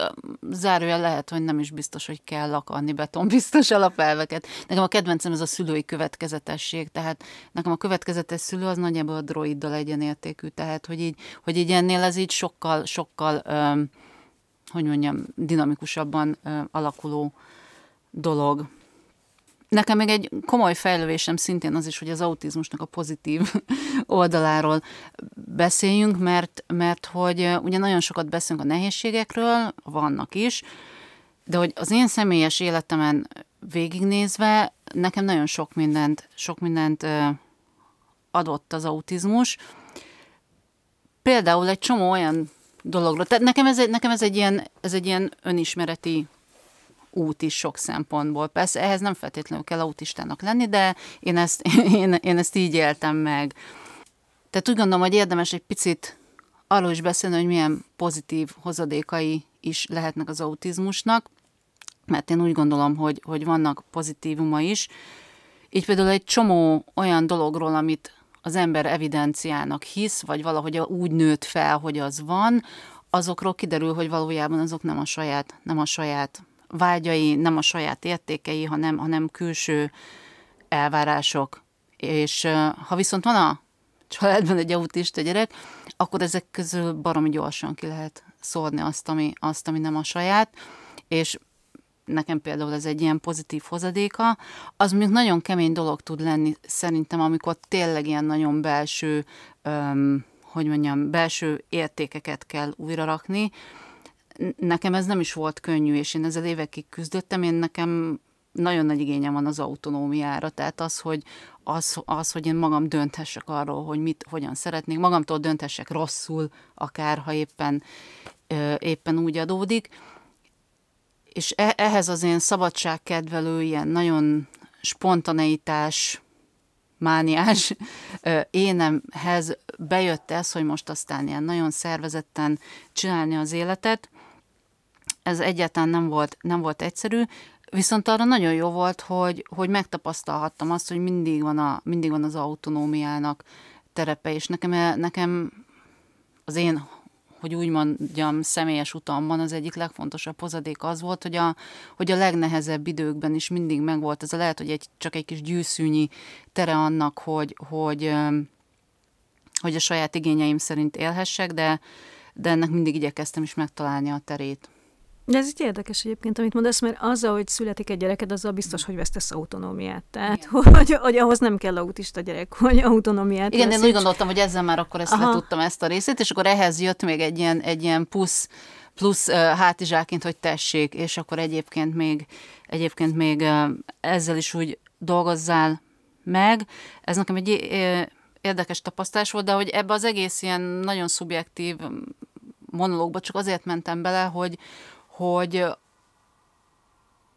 Zárójel lehet, hogy nem is biztos, hogy kell akarni betonbiztos alapelveket. Nekem a kedvencem ez a szülői következetesség, tehát nekem a következetes szülő az nagyjából a droiddal egyenértékű, tehát hogy így, hogy így ennél ez így sokkal, sokkal, öm, hogy mondjam, dinamikusabban öm, alakuló dolog. Nekem még egy komoly fejlődésem szintén az is, hogy az autizmusnak a pozitív oldaláról beszéljünk, mert, mert hogy ugye nagyon sokat beszélünk a nehézségekről, vannak is, de hogy az én személyes életemen végignézve nekem nagyon sok mindent, sok mindent adott az autizmus. Például egy csomó olyan dologról. Tehát nekem ez nekem ez egy, ilyen, ez egy ilyen önismereti út is sok szempontból. Persze ehhez nem feltétlenül kell autistának lenni, de én ezt, én, én ezt így éltem meg. Tehát úgy gondolom, hogy érdemes egy picit arról is beszélni, hogy milyen pozitív hozadékai is lehetnek az autizmusnak, mert én úgy gondolom, hogy, hogy vannak pozitívuma is. Így például egy csomó olyan dologról, amit az ember evidenciának hisz, vagy valahogy úgy nőtt fel, hogy az van, azokról kiderül, hogy valójában azok nem a saját, nem a saját vágyai, nem a saját értékei, hanem, hanem külső elvárások. És ha viszont van a családban egy autista gyerek, akkor ezek közül baromi gyorsan ki lehet szórni azt, ami, azt, ami nem a saját, és nekem például ez egy ilyen pozitív hozadéka, az még nagyon kemény dolog tud lenni szerintem, amikor tényleg ilyen nagyon belső, öm, hogy mondjam, belső értékeket kell újra rakni. Nekem ez nem is volt könnyű, és én ezzel évekig küzdöttem, én nekem nagyon nagy igényem van az autonómiára, tehát az, hogy, az, az, hogy én magam dönthessek arról, hogy mit, hogyan szeretnék, magamtól dönthessek rosszul, akár ha éppen, éppen úgy adódik, és e, ehhez az én szabadságkedvelő, ilyen nagyon spontaneitás, mániás énemhez bejött ez, hogy most aztán ilyen nagyon szervezetten csinálni az életet. Ez egyáltalán nem volt, nem volt egyszerű, viszont arra nagyon jó volt, hogy, hogy megtapasztalhattam azt, hogy mindig van, a, mindig van az autonómiának terepe, és nekem, nekem az én hogy úgy mondjam, személyes utamban az egyik legfontosabb hozadék az volt, hogy a, hogy a legnehezebb időkben is mindig megvolt ez a lehet, hogy egy, csak egy kis gyűszűnyi tere annak, hogy, hogy, hogy a saját igényeim szerint élhessek, de, de ennek mindig igyekeztem is megtalálni a terét. De ez így érdekes egyébként, amit mondasz, mert azzal, hogy születik egy gyereked, azzal biztos, hogy vesztesz autonómiát. Tehát, hogy, hogy ahhoz nem kell autista gyerek, hogy autonómiát Igen, én úgy gondoltam, hogy ezzel már akkor ezt Aha. letudtam ezt a részét, és akkor ehhez jött még egy ilyen, egy ilyen plusz, plusz uh, hátizsáként, hogy tessék, és akkor egyébként még, egyébként még uh, ezzel is úgy dolgozzál meg. Ez nekem egy uh, érdekes tapasztalás volt, de hogy ebbe az egész ilyen nagyon szubjektív monológba csak azért mentem bele, hogy, hogy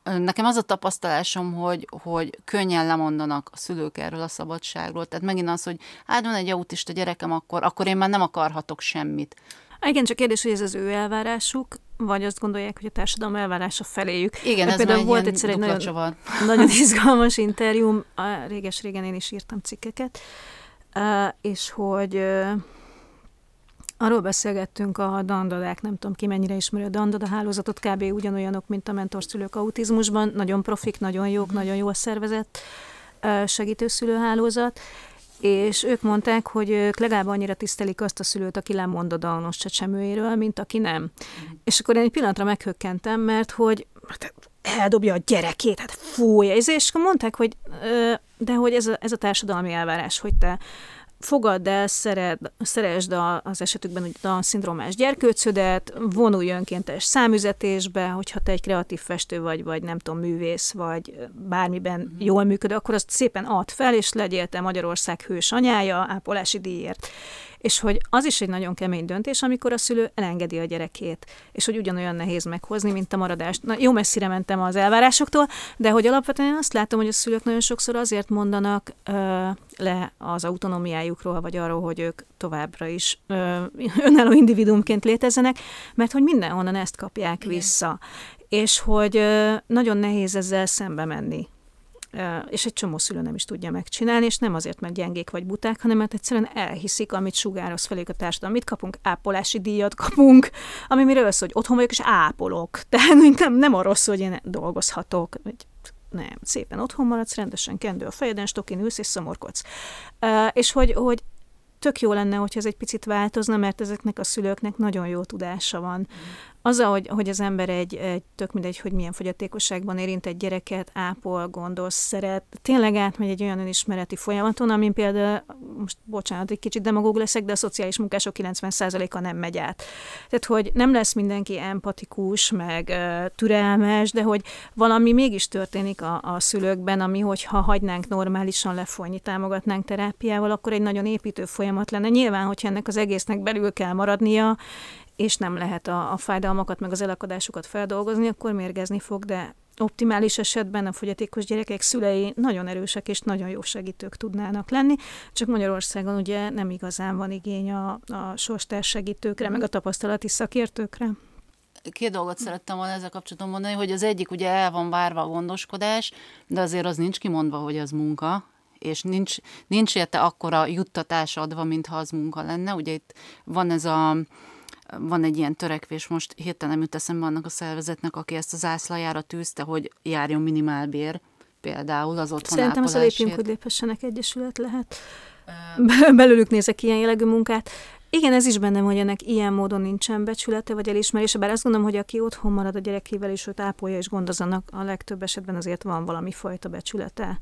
nekem az a tapasztalásom, hogy, hogy könnyen lemondanak a szülők erről a szabadságról. Tehát megint az, hogy hát van egy autista gyerekem, akkor, akkor én már nem akarhatok semmit. Igen, csak kérdés, hogy ez az ő elvárásuk, vagy azt gondolják, hogy a társadalom elvárása feléjük. Igen, Mert ez például volt egyszer egy nagyon, nagyon izgalmas interjú, réges-régen én is írtam cikkeket, és hogy Arról beszélgettünk a dandadák, nem tudom ki mennyire ismeri a dandada hálózatot, kb. ugyanolyanok, mint a mentorszülők autizmusban, nagyon profik, nagyon jók, mm. nagyon jól szervezett segítőszülőhálózat, és ők mondták, hogy ők legalább annyira tisztelik azt a szülőt, aki lemond a Downos csecsemőjéről, mint aki nem. Mm. És akkor én egy pillanatra meghökkentem, mert hogy hát eldobja a gyerekét, hát fújja, és akkor mondták, hogy de hogy ez a, ez a társadalmi elvárás, hogy te fogadd el, szered, szeresd a, az esetükben hogy a szindrómás gyerkőcödet, vonulj önkéntes számüzetésbe, hogyha te egy kreatív festő vagy, vagy nem tudom, művész, vagy bármiben mm. jól működő, akkor azt szépen add fel, és legyél te Magyarország hős anyája ápolási díjért és hogy az is egy nagyon kemény döntés, amikor a szülő elengedi a gyerekét, és hogy ugyanolyan nehéz meghozni, mint a maradást. Na, jó messzire mentem az elvárásoktól, de hogy alapvetően én azt látom, hogy a szülők nagyon sokszor azért mondanak ö, le az autonómiájukról, vagy arról, hogy ők továbbra is ö, önálló individumként létezzenek, mert hogy mindenhonnan ezt kapják Igen. vissza. És hogy ö, nagyon nehéz ezzel szembe menni és egy csomó szülő nem is tudja megcsinálni, és nem azért, mert gyengék vagy buták, hanem mert egyszerűen elhiszik, amit sugároz felé a társadalom. Mit kapunk? Ápolási díjat kapunk, ami miről szól, hogy otthon vagyok, és ápolok. Tehát nem, nem arról szól, hogy én dolgozhatok, vagy nem, szépen otthon maradsz, rendesen kendő a fejeden, stokin ülsz és szomorkodsz. És hogy, hogy tök jó lenne, hogyha ez egy picit változna, mert ezeknek a szülőknek nagyon jó tudása van. Az, hogy, hogy az ember egy, egy, tök mindegy, hogy milyen fogyatékosságban érint egy gyereket, ápol, gondol, szeret, tényleg átmegy egy olyan önismereti folyamaton, amin például, most bocsánat, egy kicsit demagóg leszek, de a szociális munkások 90%-a nem megy át. Tehát, hogy nem lesz mindenki empatikus, meg uh, türelmes, de hogy valami mégis történik a, a szülőkben, ami, hogyha hagynánk normálisan lefolyni, támogatnánk terápiával, akkor egy nagyon építő folyamat lenne. Nyilván, hogyha ennek az egésznek belül kell maradnia, és nem lehet a, a fájdalmakat, meg az elakadásokat feldolgozni, akkor mérgezni fog, de optimális esetben a fogyatékos gyerekek szülei nagyon erősek és nagyon jó segítők tudnának lenni, csak Magyarországon ugye nem igazán van igény a, a sorstás segítőkre, meg a tapasztalati szakértőkre. Két dolgot szerettem volna ezzel kapcsolatban mondani, hogy az egyik ugye el van várva a gondoskodás, de azért az nincs kimondva, hogy az munka, és nincs, nincs érte akkora juttatás adva, mintha az munka lenne. Ugye itt van ez a van egy ilyen törekvés, most hirtelen nem jut eszembe annak a szervezetnek, aki ezt az ászlajára tűzte, hogy járjon minimálbér, például az otthon Szerintem az a lépjünk, hogy léphessenek egyesület lehet. belőlük nézek ilyen jellegű munkát. Igen, ez is bennem, hogy ennek ilyen módon nincsen becsülete vagy elismerése, bár azt gondolom, hogy aki otthon marad a gyerekével, és őt ápolja és gondozanak, a legtöbb esetben azért van valami fajta becsülete.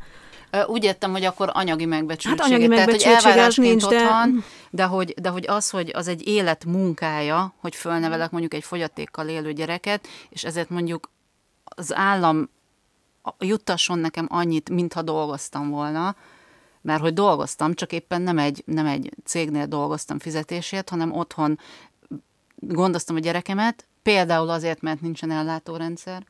Úgy értem, hogy akkor anyagi megbecsültsége. Hát anyagi megbecsültsége Tehát, hogy nincs, de... Van, de, hogy, de hogy az, hogy az egy élet munkája, hogy fölnevelek mondjuk egy fogyatékkal élő gyereket, és ezért mondjuk az állam juttasson nekem annyit, mintha dolgoztam volna, mert hogy dolgoztam, csak éppen nem egy, nem egy cégnél dolgoztam fizetésért, hanem otthon gondoztam a gyerekemet, például azért, mert nincsen ellátórendszer,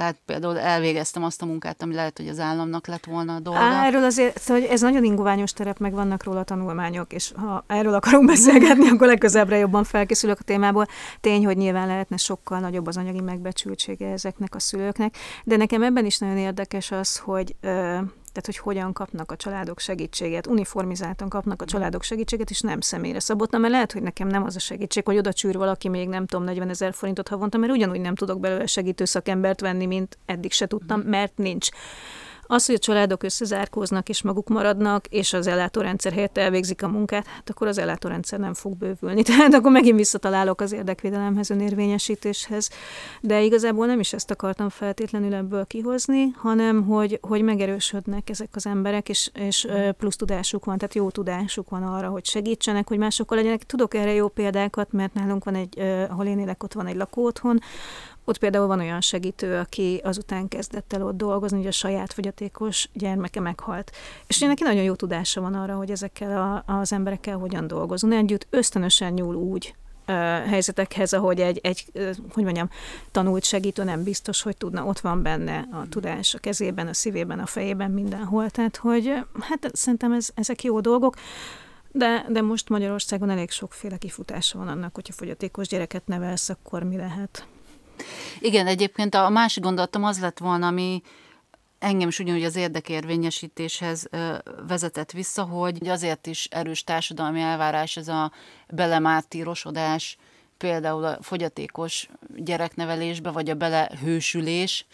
tehát például elvégeztem azt a munkát, ami lehet, hogy az államnak lett volna a dolga. Erről azért, szóval ez nagyon inguványos terep, meg vannak róla tanulmányok, és ha erről akarunk beszélgetni, akkor legközelebbre jobban felkészülök a témából. Tény, hogy nyilván lehetne sokkal nagyobb az anyagi megbecsültsége ezeknek a szülőknek, de nekem ebben is nagyon érdekes az, hogy tehát hogy hogyan kapnak a családok segítséget, uniformizáltan kapnak a családok segítséget, és nem személyre szabott, mert lehet, hogy nekem nem az a segítség, hogy oda csűr valaki még nem tudom, 40 ezer forintot havonta, mert ugyanúgy nem tudok belőle segítő szakembert venni, mint eddig se tudtam, mert nincs. Az, hogy a családok összezárkóznak és maguk maradnak, és az ellátórendszer helyett elvégzik a munkát, hát akkor az ellátórendszer nem fog bővülni. Tehát akkor megint visszatalálok az érdekvédelemhez, önérvényesítéshez. De igazából nem is ezt akartam feltétlenül ebből kihozni, hanem hogy, hogy megerősödnek ezek az emberek, és, és plusz tudásuk van, tehát jó tudásuk van arra, hogy segítsenek, hogy másokkal legyenek. Tudok erre jó példákat, mert nálunk van egy, ahol én élek, ott van egy lakóotthon, ott például van olyan segítő, aki azután kezdett el ott dolgozni, hogy a saját fogyatékos gyermeke meghalt. És neki nagyon jó tudása van arra, hogy ezekkel a, az emberekkel hogyan dolgozunk. Együtt ösztönösen nyúl úgy helyzetekhez, ahogy egy, egy, hogy mondjam, tanult segítő nem biztos, hogy tudna, ott van benne a tudás a kezében, a szívében, a fejében, mindenhol. Tehát, hogy hát szerintem ez, ezek jó dolgok. De, de most Magyarországon elég sokféle kifutása van annak, hogyha fogyatékos gyereket nevelsz, akkor mi lehet. Igen, egyébként a másik gondolatom az lett volna, ami engem is ugyanúgy az érdekérvényesítéshez vezetett vissza, hogy azért is erős társadalmi elvárás ez a belemártírosodás, például a fogyatékos gyereknevelésbe, vagy a belehősülés,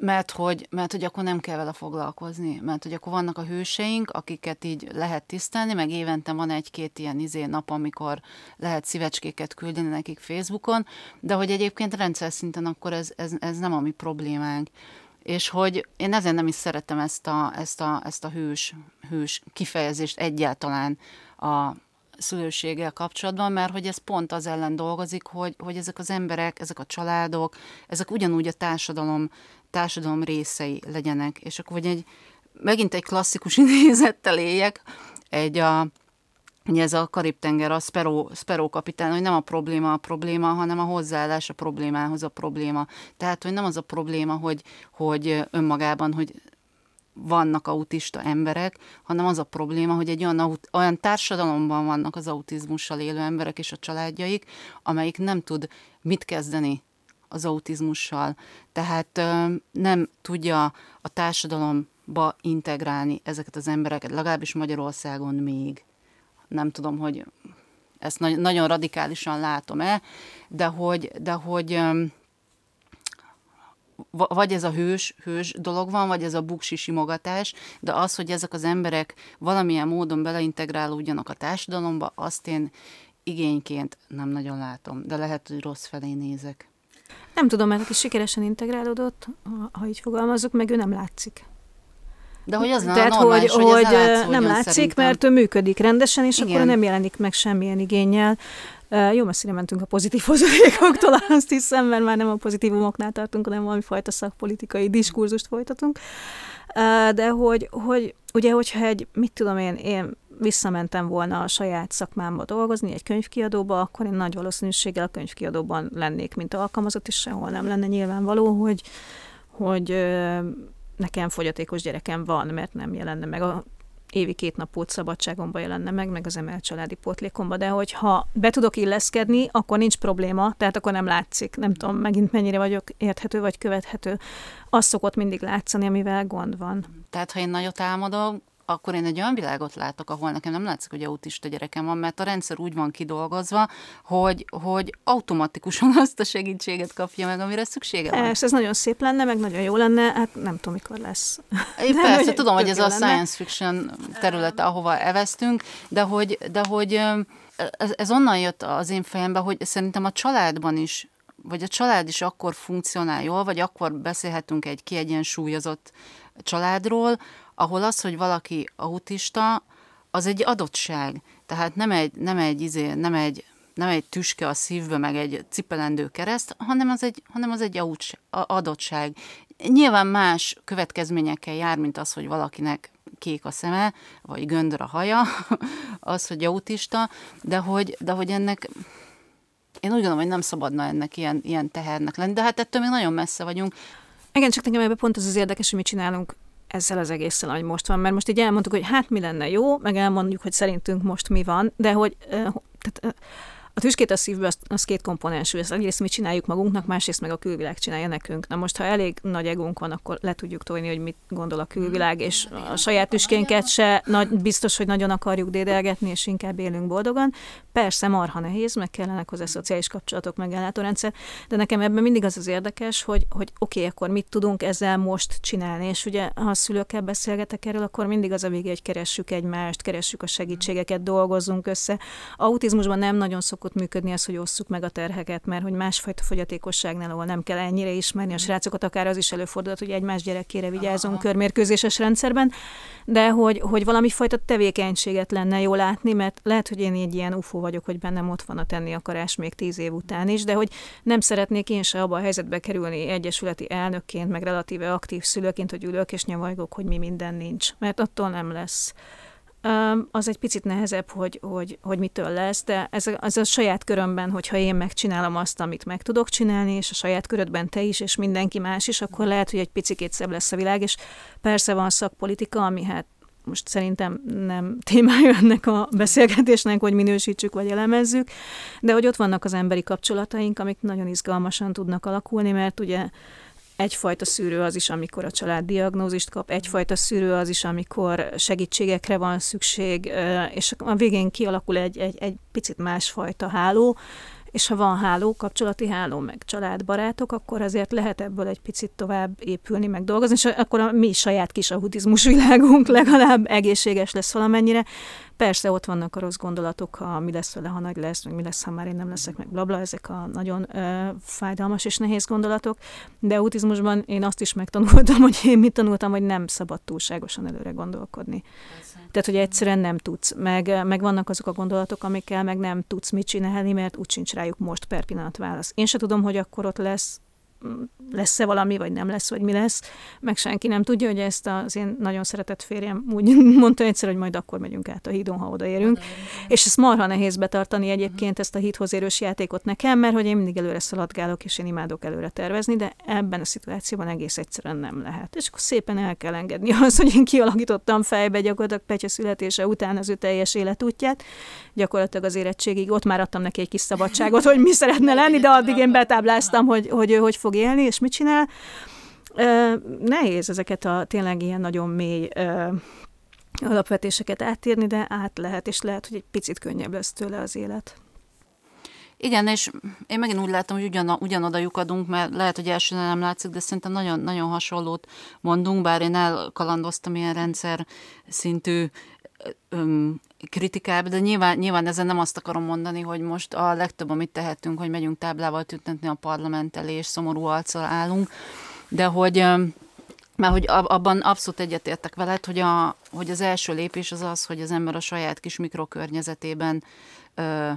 mert hogy, mert hogy akkor nem kell vele foglalkozni, mert hogy akkor vannak a hőseink, akiket így lehet tisztelni, meg évente van egy-két ilyen izé nap, amikor lehet szívecskéket küldeni nekik Facebookon, de hogy egyébként rendszer szinten akkor ez, ez, ez nem a mi problémánk. És hogy én ezért nem is szeretem ezt a, ezt a, ezt a hős, hős kifejezést egyáltalán a, szülőséggel kapcsolatban, mert hogy ez pont az ellen dolgozik, hogy, hogy ezek az emberek, ezek a családok, ezek ugyanúgy a társadalom társadalom részei legyenek. És akkor vagy egy, megint egy klasszikus idézettel éljek, egy a, ugye ez a Karib-tenger, a Sparrow, Sparrow kapitán, hogy nem a probléma a probléma, hanem a hozzáállás a problémához a probléma. Tehát, hogy nem az a probléma, hogy, hogy önmagában, hogy vannak autista emberek, hanem az a probléma, hogy egy olyan, olyan társadalomban vannak az autizmussal élő emberek és a családjaik, amelyik nem tud mit kezdeni az autizmussal, tehát nem tudja a társadalomba integrálni ezeket az embereket, legalábbis Magyarországon még. Nem tudom, hogy ezt nagyon radikálisan látom-e, de hogy, de hogy vagy ez a hős, hős dolog van, vagy ez a buksi simogatás, de az, hogy ezek az emberek valamilyen módon beleintegrálódjanak a társadalomba, azt én igényként nem nagyon látom, de lehet, hogy rossz felé nézek. Nem tudom, mert aki sikeresen integrálódott, ha így fogalmazok, meg ő nem látszik. De hogy az Tehát, normális, hogy, hogy, hogy nem látszik, szerintem. mert ő működik rendesen, és Igen. akkor nem jelenik meg semmilyen igényel. Jó messzire mentünk a pozitív hozadékoktól, azt hiszem, mert már nem a pozitívumoknál tartunk, hanem valami fajta szakpolitikai diskurzust folytatunk. De hogy, hogy ugye, hogyha egy, mit tudom én, én visszamentem volna a saját szakmámba dolgozni, egy könyvkiadóba, akkor én nagy valószínűséggel a könyvkiadóban lennék, mint alkalmazott, és sehol nem lenne nyilvánvaló, hogy, hogy nekem fogyatékos gyerekem van, mert nem jelenne meg a évi két napot szabadságomba jelenne meg, meg az emelt családi pótlékomba, de hogyha be tudok illeszkedni, akkor nincs probléma, tehát akkor nem látszik. Nem tudom, megint mennyire vagyok érthető vagy követhető. Az szokott mindig látszani, amivel gond van. Tehát, ha én nagyot álmodom, akkor én egy olyan világot látok, ahol nekem nem látszik, hogy autista gyerekem van, mert a rendszer úgy van kidolgozva, hogy, hogy automatikusan azt a segítséget kapja meg, amire szüksége van. És ez nagyon szép lenne, meg nagyon jó lenne, hát nem tudom, mikor lesz. Én de persze, tudom, hogy ez a lenne. science fiction területe, ahova eveztünk, de hogy, de hogy ez, ez onnan jött az én fejembe, hogy szerintem a családban is vagy a család is akkor funkcionál jól, vagy akkor beszélhetünk egy kiegyensúlyozott családról, ahol az, hogy valaki autista, az egy adottság. Tehát nem egy, nem egy, izé, nem egy, nem egy tüske a szívbe, meg egy cipelendő kereszt, hanem az egy, hanem az egy adottság. Nyilván más következményekkel jár, mint az, hogy valakinek kék a szeme, vagy göndör a haja, az, hogy autista, de hogy, de hogy ennek én úgy gondolom, hogy nem szabadna ennek ilyen, ilyen tehernek lenni, de hát ettől még nagyon messze vagyunk. Igen, csak nekem ebben pont az az érdekes, hogy mit csinálunk ezzel az egésszel, hogy most van, mert most így elmondtuk, hogy hát mi lenne jó, meg elmondjuk, hogy szerintünk most mi van, de hogy tehát, a tüskét a szívbe az, az két komponensű, ezt egyrészt mi csináljuk magunknak, másrészt meg a külvilág csinálja nekünk. Na most, ha elég nagy egónk van, akkor le tudjuk tolni, hogy mit gondol a külvilág, és a saját tüskénket se nagy, biztos, hogy nagyon akarjuk dédelgetni, és inkább élünk boldogan. Persze marha nehéz, meg kellenek hozzá szociális kapcsolatok, meg ellátórendszer, de nekem ebben mindig az az érdekes, hogy, hogy oké, akkor mit tudunk ezzel most csinálni, és ugye ha a szülőkkel beszélgetek erről, akkor mindig az a vége, hogy keressük egymást, keressük a segítségeket, dolgozzunk össze. Autizmusban nem nagyon szokott szokott működni az, hogy osszuk meg a terheket, mert hogy másfajta fogyatékosságnál, ahol nem kell ennyire ismerni a srácokat, akár az is előfordulhat, hogy egymás gyerekére vigyázunk Aha. körmérkőzéses rendszerben, de hogy, hogy valami fajta tevékenységet lenne jó látni, mert lehet, hogy én egy ilyen ufó vagyok, hogy bennem ott van a tenni akarás még tíz év után is, de hogy nem szeretnék én se abba a helyzetbe kerülni egyesületi elnökként, meg relatíve aktív szülőként, hogy ülök és nyavajgok, hogy mi minden nincs, mert attól nem lesz az egy picit nehezebb, hogy, hogy, hogy mitől lesz, de ez ez a saját körömben, hogyha én megcsinálom azt, amit meg tudok csinálni, és a saját körödben te is, és mindenki más is, akkor lehet, hogy egy picit szebb lesz a világ, és persze van szakpolitika, ami hát most szerintem nem témája ennek a beszélgetésnek, hogy minősítsük vagy elemezzük, de hogy ott vannak az emberi kapcsolataink, amik nagyon izgalmasan tudnak alakulni, mert ugye egyfajta szűrő az is, amikor a család diagnózist kap, egyfajta szűrő az is, amikor segítségekre van szükség, és a végén kialakul egy, egy, egy picit másfajta háló, és ha van háló, kapcsolati háló, meg családbarátok, akkor azért lehet ebből egy picit tovább épülni, meg dolgozni, és akkor a mi saját kis ahutizmus világunk legalább egészséges lesz valamennyire. Persze ott vannak a rossz gondolatok, ha mi lesz vele, ha nagy lesz, meg mi lesz, ha már én nem leszek, meg blabla, ezek a nagyon ö, fájdalmas és nehéz gondolatok, de autizmusban én azt is megtanultam, hogy én mit tanultam, hogy nem szabad túlságosan előre gondolkodni. Persze. Tehát, hogy egyszerűen nem tudsz, meg, meg vannak azok a gondolatok, amikkel meg nem tudsz mit csinálni, mert úgy sincs rájuk most per pillanat válasz. Én se tudom, hogy akkor ott lesz lesz-e valami, vagy nem lesz, vagy mi lesz, meg senki nem tudja, hogy ezt az én nagyon szeretett férjem úgy mondta egyszer, hogy majd akkor megyünk át a hídon, ha odaérünk. Oda és ezt marha nehéz betartani egyébként ezt a hídhoz érős játékot nekem, mert hogy én mindig előre szaladgálok, és én imádok előre tervezni, de ebben a szituációban egész egyszerűen nem lehet. És akkor szépen el kell engedni az, hogy én kialakítottam fejbe gyakorlatilag Petya születése után az ő teljes életútját, gyakorlatilag az érettségig ott már adtam neki egy kis szabadságot, hogy mi szeretne lenni, de addig én betábláztam, hogy, hogy ő hogy fog élni, és mit csinál. Nehéz ezeket a tényleg ilyen nagyon mély alapvetéseket átírni, de át lehet, és lehet, hogy egy picit könnyebb lesz tőle az élet. Igen, és én megint úgy látom, hogy ugyan, ugyanoda lyukadunk, mert lehet, hogy elsőre nem látszik, de szerintem nagyon, nagyon hasonlót mondunk, bár én elkalandoztam ilyen rendszer szintű öm, kritikába, de nyilván, nyilván ezen nem azt akarom mondani, hogy most a legtöbb, amit tehetünk, hogy megyünk táblával tüntetni a parlament elé, és szomorú arccal állunk, de hogy mert hogy abban abszolút egyetértek veled, hogy, a, hogy az első lépés az az, hogy az ember a saját kis mikrokörnyezetében ö,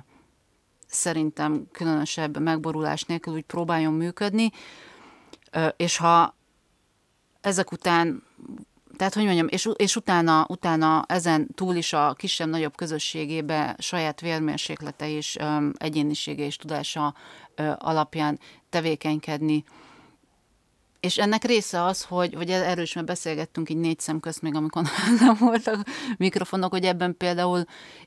szerintem különösebb megborulás nélkül úgy próbáljon működni, ö, és ha ezek után tehát, hogy mondjam, és, és utána, utána ezen túl is a kisebb-nagyobb közösségébe saját vérmérséklete és egyénisége és tudása alapján tevékenykedni, és ennek része az, hogy, hogy erről is már beszélgettünk így négy szem közt, még amikor nem voltak mikrofonok, hogy ebben például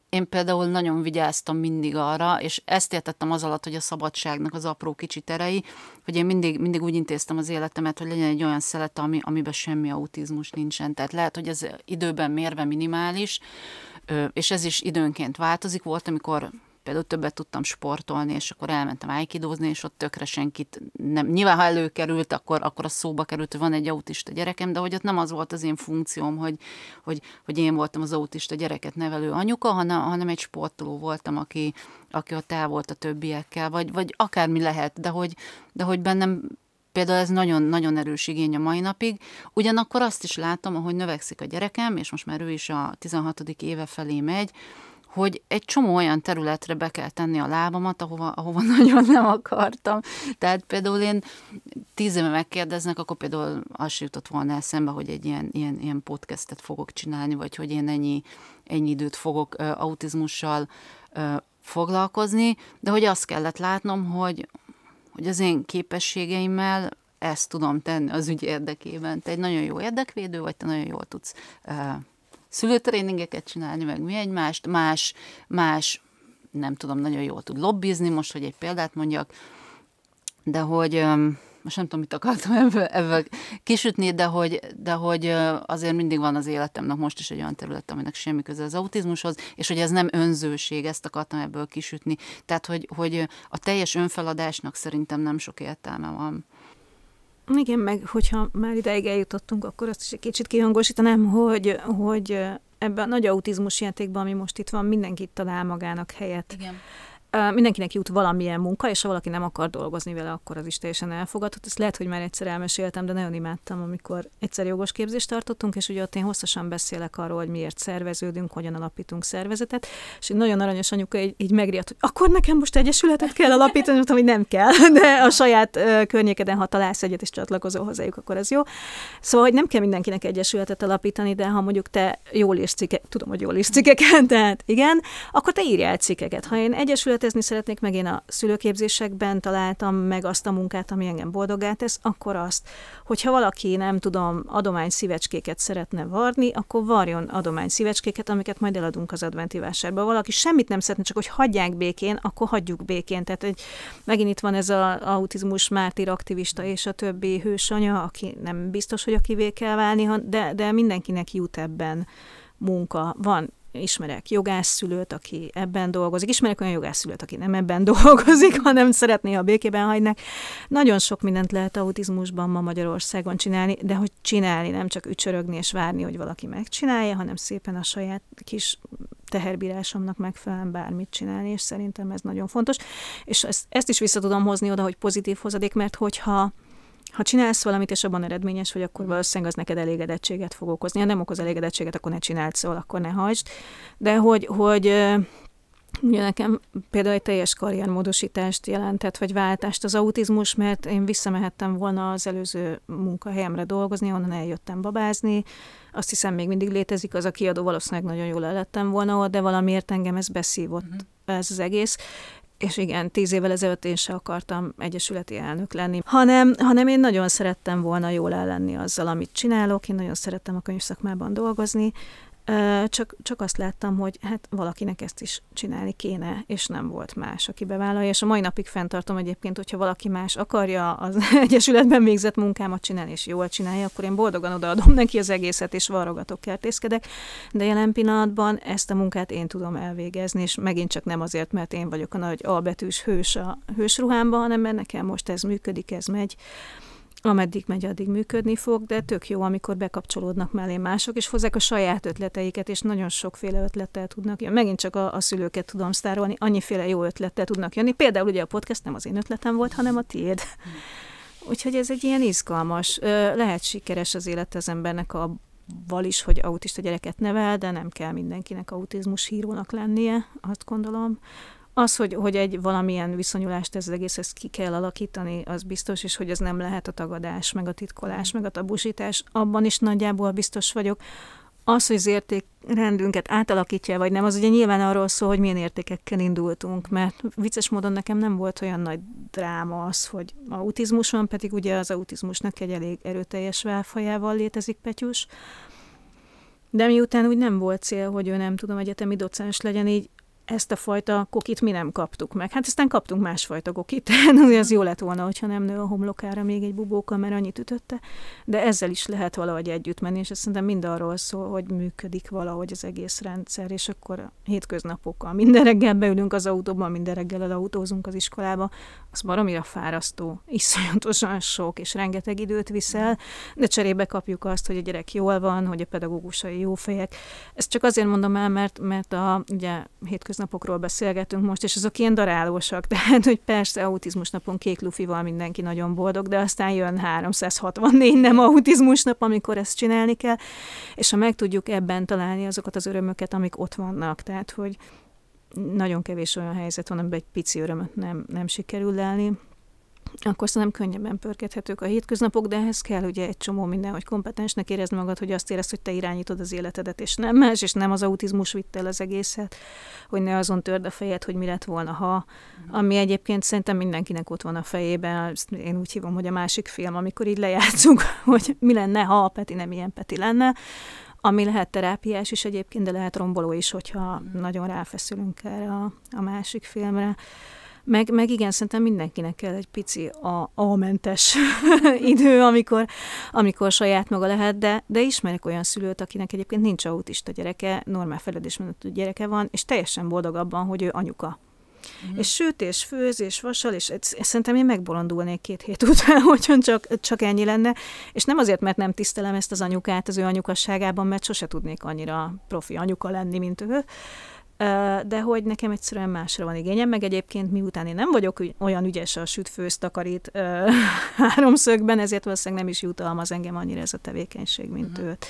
én például nagyon vigyáztam mindig arra, és ezt értettem az alatt, hogy a szabadságnak az apró kicsi terei, hogy én mindig, mindig úgy intéztem az életemet, hogy legyen egy olyan szelet, ami, amiben semmi autizmus nincsen. Tehát lehet, hogy ez időben mérve minimális, és ez is időnként változik. Volt, amikor például többet tudtam sportolni, és akkor elmentem ájkidózni, és ott tökre senkit nem. Nyilván, ha előkerült, akkor, akkor a szóba került, hogy van egy autista gyerekem, de hogy ott nem az volt az én funkcióm, hogy, hogy, hogy én voltam az autista gyereket nevelő anyuka, hanem, hanem egy sportoló voltam, aki, aki ott el volt a többiekkel, vagy, vagy akármi lehet, de hogy, de hogy bennem Például ez nagyon-nagyon erős igény a mai napig. Ugyanakkor azt is látom, ahogy növekszik a gyerekem, és most már ő is a 16. éve felé megy, hogy egy csomó olyan területre be kell tenni a lábamat, ahova, ahova nagyon nem akartam. Tehát például én tíz éve megkérdeznek, akkor például az sem jutott volna eszembe, hogy egy ilyen, ilyen, ilyen podcastet fogok csinálni, vagy hogy én ennyi, ennyi időt fogok uh, autizmussal uh, foglalkozni, de hogy azt kellett látnom, hogy, hogy az én képességeimmel ezt tudom tenni az ügy érdekében. Te egy nagyon jó érdekvédő vagy, te nagyon jól tudsz uh, szülőtréningeket csinálni, meg mi egymást, más, más, nem tudom, nagyon jól tud lobbizni, most, hogy egy példát mondjak, de hogy most nem tudom, mit akartam ebből, ebből kisütni, de hogy, de hogy azért mindig van az életemnek most is egy olyan terület, aminek semmi köze az autizmushoz, és hogy ez nem önzőség, ezt akartam ebből kisütni. Tehát, hogy, hogy a teljes önfeladásnak szerintem nem sok értelme van. Igen, meg hogyha már ideig eljutottunk, akkor azt is egy kicsit kihangosítanám, hogy, hogy ebben a nagy autizmus játékban, ami most itt van, mindenkit talál magának helyet. Igen mindenkinek jut valamilyen munka, és ha valaki nem akar dolgozni vele, akkor az is teljesen elfogadott. Ezt lehet, hogy már egyszer elmeséltem, de nagyon imádtam, amikor egyszer jogos képzést tartottunk, és ugye ott én hosszasan beszélek arról, hogy miért szerveződünk, hogyan alapítunk szervezetet, és egy nagyon aranyos anyuka így, így megriadt, hogy akkor nekem most egyesületet kell alapítani, mondtam, hogy nem kell, de a saját környékeden, ha találsz egyet és csatlakozol hozzájuk, akkor ez jó. Szóval, hogy nem kell mindenkinek egyesületet alapítani, de ha mondjuk te jól írsz cikkek, tudom, hogy jól írsz cikkeket, tehát igen, akkor te írjál cikkeket. Ha én egyesületet kísérletezni szeretnék, meg én a szülőképzésekben találtam meg azt a munkát, ami engem boldogá tesz, akkor azt, hogyha valaki, nem tudom, adomány szívecskéket szeretne varni, akkor varjon adomány szívecskéket, amiket majd eladunk az adventi vásárba. Valaki semmit nem szeretne, csak hogy hagyják békén, akkor hagyjuk békén. Tehát egy, megint itt van ez az autizmus mártír aktivista és a többi hősanya, aki nem biztos, hogy akivé kell válni, de, de mindenkinek jut ebben munka. Van ismerek jogásszülőt, aki ebben dolgozik, ismerek olyan jogásszülőt, aki nem ebben dolgozik, hanem szeretné, ha békében hagynak. Nagyon sok mindent lehet autizmusban ma Magyarországon csinálni, de hogy csinálni, nem csak ücsörögni és várni, hogy valaki megcsinálja, hanem szépen a saját kis teherbírásomnak megfelelően bármit csinálni, és szerintem ez nagyon fontos. És ezt, ezt is vissza tudom hozni oda, hogy pozitív hozadék, mert hogyha ha csinálsz valamit, és abban eredményes vagy, akkor valószínűleg az neked elégedettséget fog okozni. Ha nem okoz elégedettséget, akkor ne csináld, szóval akkor ne hagyd. De hogy, hogy Ugye nekem például egy teljes karriermódosítást jelentett, vagy váltást az autizmus, mert én visszamehettem volna az előző munkahelyemre dolgozni, onnan eljöttem babázni. Azt hiszem, még mindig létezik az a kiadó, valószínűleg nagyon jól lettem volna de valamiért engem ez beszívott, uh-huh. ez az egész. És igen, tíz évvel ezelőtt én se akartam egyesületi elnök lenni, hanem, hanem én nagyon szerettem volna jól ellenni azzal, amit csinálok, én nagyon szerettem a könyvszakmában dolgozni, csak, csak azt láttam, hogy hát valakinek ezt is csinálni kéne, és nem volt más, aki bevállalja, és a mai napig fenntartom egyébként, hogyha valaki más akarja az Egyesületben végzett munkámat csinálni, és jól csinálja, akkor én boldogan odaadom neki az egészet, és varrogatok, kertészkedek, de jelen pillanatban ezt a munkát én tudom elvégezni, és megint csak nem azért, mert én vagyok a nagy albetűs hős a hősruhámban, hanem mert nekem most ez működik, ez megy, ameddig megy, addig működni fog, de tök jó, amikor bekapcsolódnak mellé mások, és hozzák a saját ötleteiket, és nagyon sokféle ötlettel tudnak jönni. Megint csak a, a szülőket tudom sztárolni, annyiféle jó ötlettel tudnak jönni. Például ugye a podcast nem az én ötletem volt, hanem a tiéd. Úgyhogy ez egy ilyen izgalmas, lehet sikeres az élet az embernek a val is, hogy autista gyereket nevel, de nem kell mindenkinek autizmus hírónak lennie, azt gondolom. Az, hogy, hogy egy valamilyen viszonyulást ez az egész ezt ki kell alakítani, az biztos, és hogy ez nem lehet a tagadás, meg a titkolás, meg a tabusítás, abban is nagyjából biztos vagyok. az, hogy az értékrendünket átalakítja, vagy nem, az ugye nyilván arról szól, hogy milyen értékekkel indultunk, mert vicces módon nekem nem volt olyan nagy dráma az, hogy autizmus van, pedig ugye az autizmusnak egy elég erőteljes válfajával létezik Petyus, de miután úgy nem volt cél, hogy ő nem tudom, egyetemi docens legyen, így ezt a fajta kokit mi nem kaptuk meg. Hát aztán kaptunk másfajta kokit, az jó lett volna, hogyha nem nő a homlokára még egy bubóka, mert annyit ütötte, de ezzel is lehet valahogy együtt menni, és ez szerintem mind arról szól, hogy működik valahogy az egész rendszer, és akkor a hétköznapokkal minden reggel beülünk az autóban, minden reggel elautózunk az iskolába, az baromira fárasztó, iszonyatosan sok, és rengeteg időt viszel, de cserébe kapjuk azt, hogy a gyerek jól van, hogy a pedagógusai jó fejek. Ezt csak azért mondom el, mert, mert a ugye, hétköznapokról beszélgetünk most, és azok ilyen darálósak, tehát, hogy persze autizmus napon kék lufival mindenki nagyon boldog, de aztán jön 364 nem autizmus nap, amikor ezt csinálni kell, és ha meg tudjuk ebben találni azokat az örömöket, amik ott vannak, tehát, hogy nagyon kevés olyan helyzet van, amiben egy pici örömöt nem, nem sikerül lelni, akkor szerintem könnyebben pörkedhetők a hétköznapok, de ehhez kell ugye egy csomó minden, hogy kompetensnek érezd magad, hogy azt érezd, hogy te irányítod az életedet, és nem más, és nem az autizmus vitt el az egészet, hogy ne azon törd a fejed, hogy mi lett volna, ha, ami egyébként szerintem mindenkinek ott van a fejében, én úgy hívom, hogy a másik film, amikor így lejátszunk, hogy mi lenne, ha a Peti nem ilyen Peti lenne, ami lehet terápiás is egyébként, de lehet romboló is, hogyha nagyon ráfeszülünk erre a, a másik filmre. Meg, meg igen, szerintem mindenkinek kell egy pici a, a mentes idő, amikor, amikor saját maga lehet, de, de ismerek olyan szülőt, akinek egyébként nincs autista gyereke, normál feledésmenetű gyereke van, és teljesen boldog abban, hogy ő anyuka. Uh-huh. És süt, és főz, és vasal, és szerintem én megbolondulnék két hét után, hogyha csak, csak ennyi lenne. És nem azért, mert nem tisztelem ezt az anyukát az ő anyukasságában, mert sose tudnék annyira profi anyuka lenni, mint ő, de hogy nekem egyszerűen másra van igényem, meg egyébként miután én nem vagyok olyan ügyes a sütfőz takarít háromszögben, ezért valószínűleg nem is jutalmaz engem annyira ez a tevékenység, mint uh-huh. őt.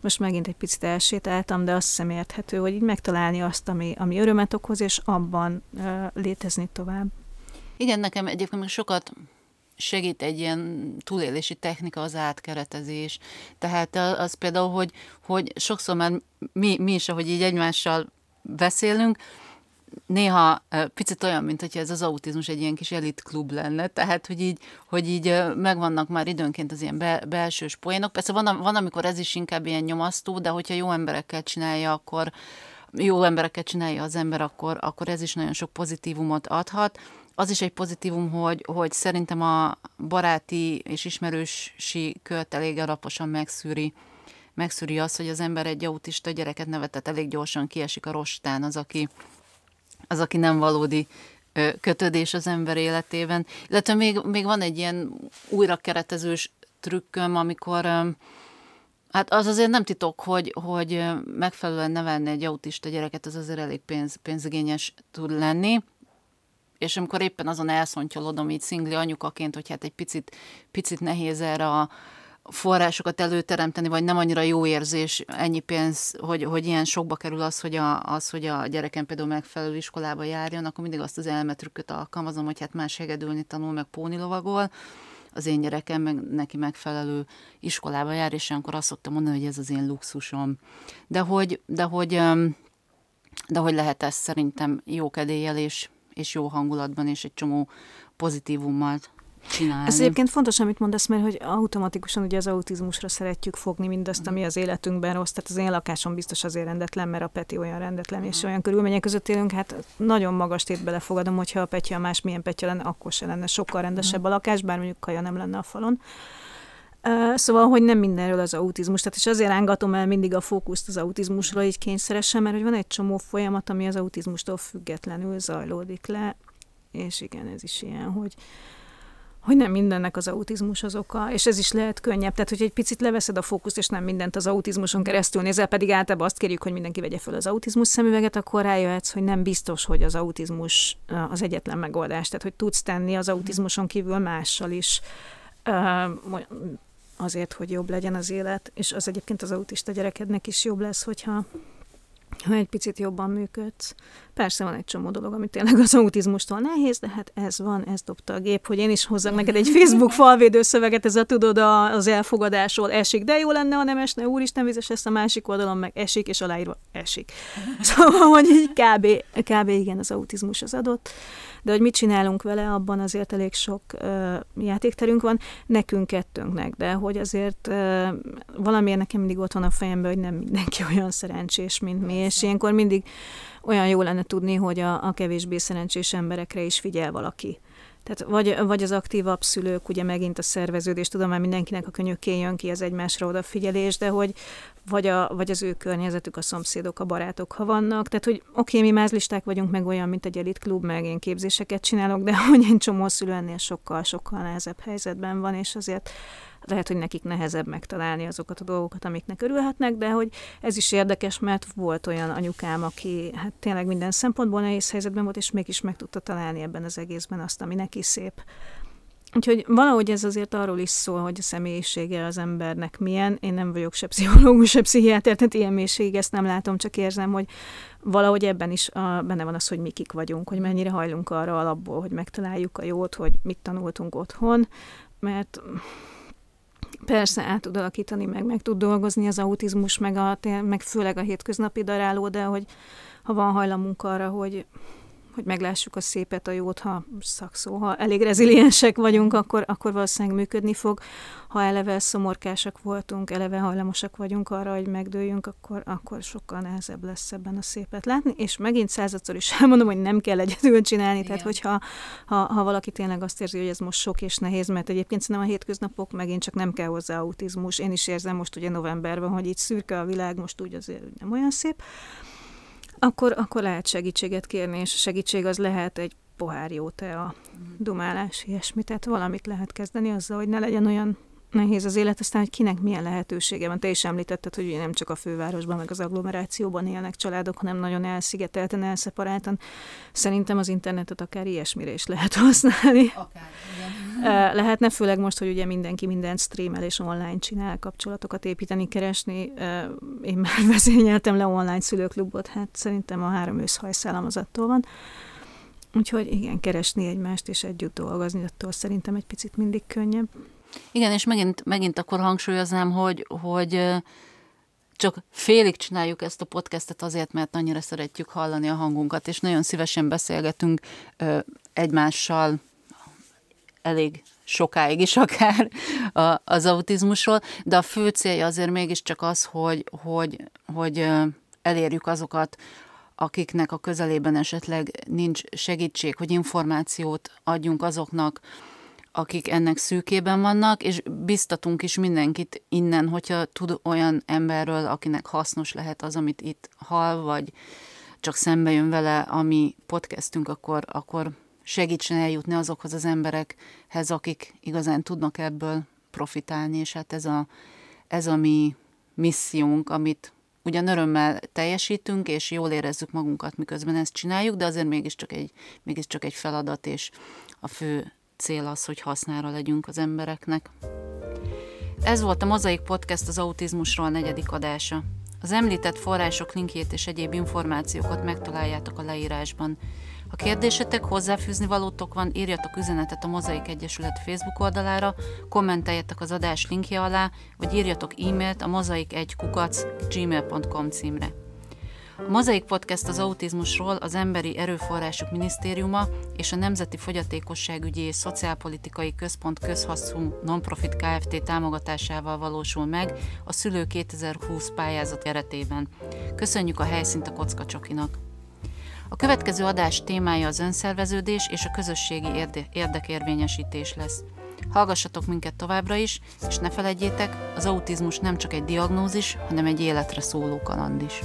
Most megint egy picit elsétáltam, de azt hiszem érthető, hogy így megtalálni azt, ami, ami örömet okoz, és abban uh, létezni tovább. Igen, nekem egyébként sokat segít egy ilyen túlélési technika az átkeretezés. Tehát az például, hogy, hogy sokszor már mi, mi is, ahogy így egymással beszélünk, néha picit olyan, mint hogyha ez az autizmus egy ilyen kis elit klub lenne, tehát, hogy így, hogy így megvannak már időnként az ilyen be, belsős poénok. Persze van, van, amikor ez is inkább ilyen nyomasztó, de hogyha jó emberekkel csinálja, akkor jó embereket csinálja az ember, akkor, akkor ez is nagyon sok pozitívumot adhat. Az is egy pozitívum, hogy, hogy szerintem a baráti és ismerősi kört elég alaposan megszűri megszűri azt, hogy az ember egy autista gyereket nevetett, elég gyorsan kiesik a rostán az, aki, az, aki nem valódi kötődés az ember életében. Illetve még, még van egy ilyen újra keretezős trükköm, amikor Hát az azért nem titok, hogy, hogy megfelelően nevelni egy autista gyereket, az azért elég pénz, pénzigényes tud lenni. És amikor éppen azon elszontyolodom így szingli anyukaként, hogy hát egy picit, picit nehéz erre a, forrásokat előteremteni, vagy nem annyira jó érzés ennyi pénz, hogy, hogy ilyen sokba kerül az, hogy a, az, hogy a gyerekem például megfelelő iskolába járjon, akkor mindig azt az elmetrükköt alkalmazom, hogy hát más hegedülni tanul, meg pónilovagol, az én gyerekem meg neki megfelelő iskolába jár, és akkor azt szoktam mondani, hogy ez az én luxusom. De hogy, de hogy, de hogy lehet ez szerintem jó kedéllyel és, és jó hangulatban, és egy csomó pozitívummal csinálni. Ez egyébként fontos, amit mondasz, mert hogy automatikusan ugye az autizmusra szeretjük fogni mindazt, ami az életünkben rossz. Tehát az én lakásom biztos azért rendetlen, mert a Peti olyan rendetlen, uh-huh. és mhm. olyan körülmények között élünk, hát nagyon magas tét belefogadom, hogyha a Petya más milyen Petya lenne, akkor se lenne sokkal rendesebb uh-huh. a lakás, bár mondjuk kaja nem lenne a falon. Szóval, hogy nem mindenről az autizmus. Tehát és azért rángatom el mindig a fókuszt az autizmusra így kényszeresen, mert hogy van egy csomó folyamat, ami az autizmustól függetlenül zajlódik le, és igen, ez is ilyen, hogy hogy nem mindennek az autizmus az oka, és ez is lehet könnyebb. Tehát, hogy egy picit leveszed a fókuszt, és nem mindent az autizmuson keresztül nézel, pedig általában azt kérjük, hogy mindenki vegye fel az autizmus szemüveget, akkor rájöhetsz, hogy nem biztos, hogy az autizmus az egyetlen megoldás. Tehát, hogy tudsz tenni az autizmuson kívül mással is azért, hogy jobb legyen az élet, és az egyébként az autista gyerekednek is jobb lesz, hogyha ha egy picit jobban működsz. Persze van egy csomó dolog, ami tényleg az autizmustól nehéz, de hát ez van, ez dobta a gép, hogy én is hozzak neked egy Facebook falvédő szöveget, ez a tudod az elfogadásról esik, de jó lenne, ha nem esne, úristen, vizes ezt a másik oldalon meg esik, és aláírva esik. Szóval, hogy így kb, kb. igen, az autizmus az adott de hogy mit csinálunk vele, abban azért elég sok uh, játékterünk van, nekünk kettőnknek, de hogy azért uh, valamiért nekem mindig ott van a fejemben, hogy nem mindenki olyan szerencsés, mint mi, és ilyenkor mindig olyan jó lenne tudni, hogy a, a kevésbé szerencsés emberekre is figyel valaki. Tehát vagy, vagy az aktívabb szülők, ugye megint a szerveződés, tudom már mindenkinek a könyökén jön ki az egymásra odafigyelés, de hogy vagy, a, vagy az ő környezetük, a szomszédok, a barátok, ha vannak. Tehát, hogy oké, okay, mi mázlisták vagyunk, meg olyan, mint egy elit klub, meg én képzéseket csinálok, de hogy egy csomó szülő ennél sokkal, sokkal nehezebb helyzetben van, és azért lehet, hogy nekik nehezebb megtalálni azokat a dolgokat, amiknek örülhetnek, de hogy ez is érdekes, mert volt olyan anyukám, aki hát tényleg minden szempontból nehéz helyzetben volt, és mégis meg tudta találni ebben az egészben azt, ami neki szép. Úgyhogy valahogy ez azért arról is szól, hogy a személyisége az embernek milyen. Én nem vagyok se pszichológus, se pszichiáter, tehát ilyen mélységig ezt nem látom, csak érzem, hogy valahogy ebben is a, benne van az, hogy mi kik vagyunk, hogy mennyire hajlunk arra alapból, hogy megtaláljuk a jót, hogy mit tanultunk otthon, mert persze át tud alakítani, meg meg tud dolgozni az autizmus, meg, a, meg főleg a hétköznapi daráló, de hogy ha van hajlamunk arra, hogy hogy meglássuk a szépet, a jót, ha szakszó, ha elég reziliensek vagyunk, akkor, akkor valószínűleg működni fog. Ha eleve szomorkásak voltunk, eleve hajlamosak vagyunk arra, hogy megdőljünk, akkor, akkor sokkal nehezebb lesz ebben a szépet látni. És megint századszor is elmondom, hogy nem kell egyedül csinálni, Igen. tehát hogyha ha, ha valaki tényleg azt érzi, hogy ez most sok és nehéz, mert egyébként szerintem a hétköznapok megint csak nem kell hozzá autizmus. Én is érzem most ugye novemberben, hogy így szürke a világ, most úgy azért nem olyan szép akkor, akkor lehet segítséget kérni, és a segítség az lehet egy pohár jó a dumálás, ilyesmi. Tehát valamit lehet kezdeni azzal, hogy ne legyen olyan nehéz az élet, aztán, hogy kinek milyen lehetősége van. Te is említetted, hogy ugye nem csak a fővárosban, meg az agglomerációban élnek családok, hanem nagyon elszigetelten, elszeparáltan. Szerintem az internetet akár ilyesmire is lehet használni. Akár, igen. Lehetne főleg most, hogy ugye mindenki mindent streamel és online csinál, kapcsolatokat építeni, keresni. Én már vezényeltem le online szülőklubot, hát szerintem a három őszhajszállam az van. Úgyhogy igen, keresni egymást és együtt dolgozni, attól szerintem egy picit mindig könnyebb. Igen, és megint, megint akkor hangsúlyoznám, hogy, hogy csak félig csináljuk ezt a podcastet azért, mert annyira szeretjük hallani a hangunkat, és nagyon szívesen beszélgetünk egymással elég sokáig is akár az autizmusról, de a fő célja azért mégiscsak az, hogy, hogy, hogy elérjük azokat, akiknek a közelében esetleg nincs segítség, hogy információt adjunk azoknak, akik ennek szűkében vannak, és biztatunk is mindenkit innen, hogyha tud olyan emberről, akinek hasznos lehet az, amit itt hall, vagy csak szembe jön vele, ami podcastünk, akkor, akkor segítsen eljutni azokhoz az emberekhez, akik igazán tudnak ebből profitálni, és hát ez a, ez a mi missziónk, amit ugyan örömmel teljesítünk, és jól érezzük magunkat, miközben ezt csináljuk, de azért mégiscsak egy, mégiscsak egy feladat, és a fő cél az, hogy hasznára legyünk az embereknek. Ez volt a Mozaik Podcast az autizmusról negyedik adása. Az említett források linkjét és egyéb információkat megtaláljátok a leírásban. Ha kérdésetek, hozzáfűzni valótok van, írjatok üzenetet a Mozaik Egyesület Facebook oldalára, kommenteljetek az adás linkje alá, vagy írjatok e-mailt a mozaik1kukac gmail.com címre. A Mozaik Podcast az autizmusról az Emberi Erőforrások Minisztériuma és a Nemzeti Fogyatékosságügyi és Szociálpolitikai Központ közhaszú nonprofit Kft. támogatásával valósul meg a Szülő 2020 pályázat keretében. Köszönjük a helyszínt a Kocka Csokinak! A következő adás témája az önszerveződés és a közösségi érde- érdekérvényesítés lesz. Hallgassatok minket továbbra is, és ne felejtjétek, az autizmus nem csak egy diagnózis, hanem egy életre szóló kaland is.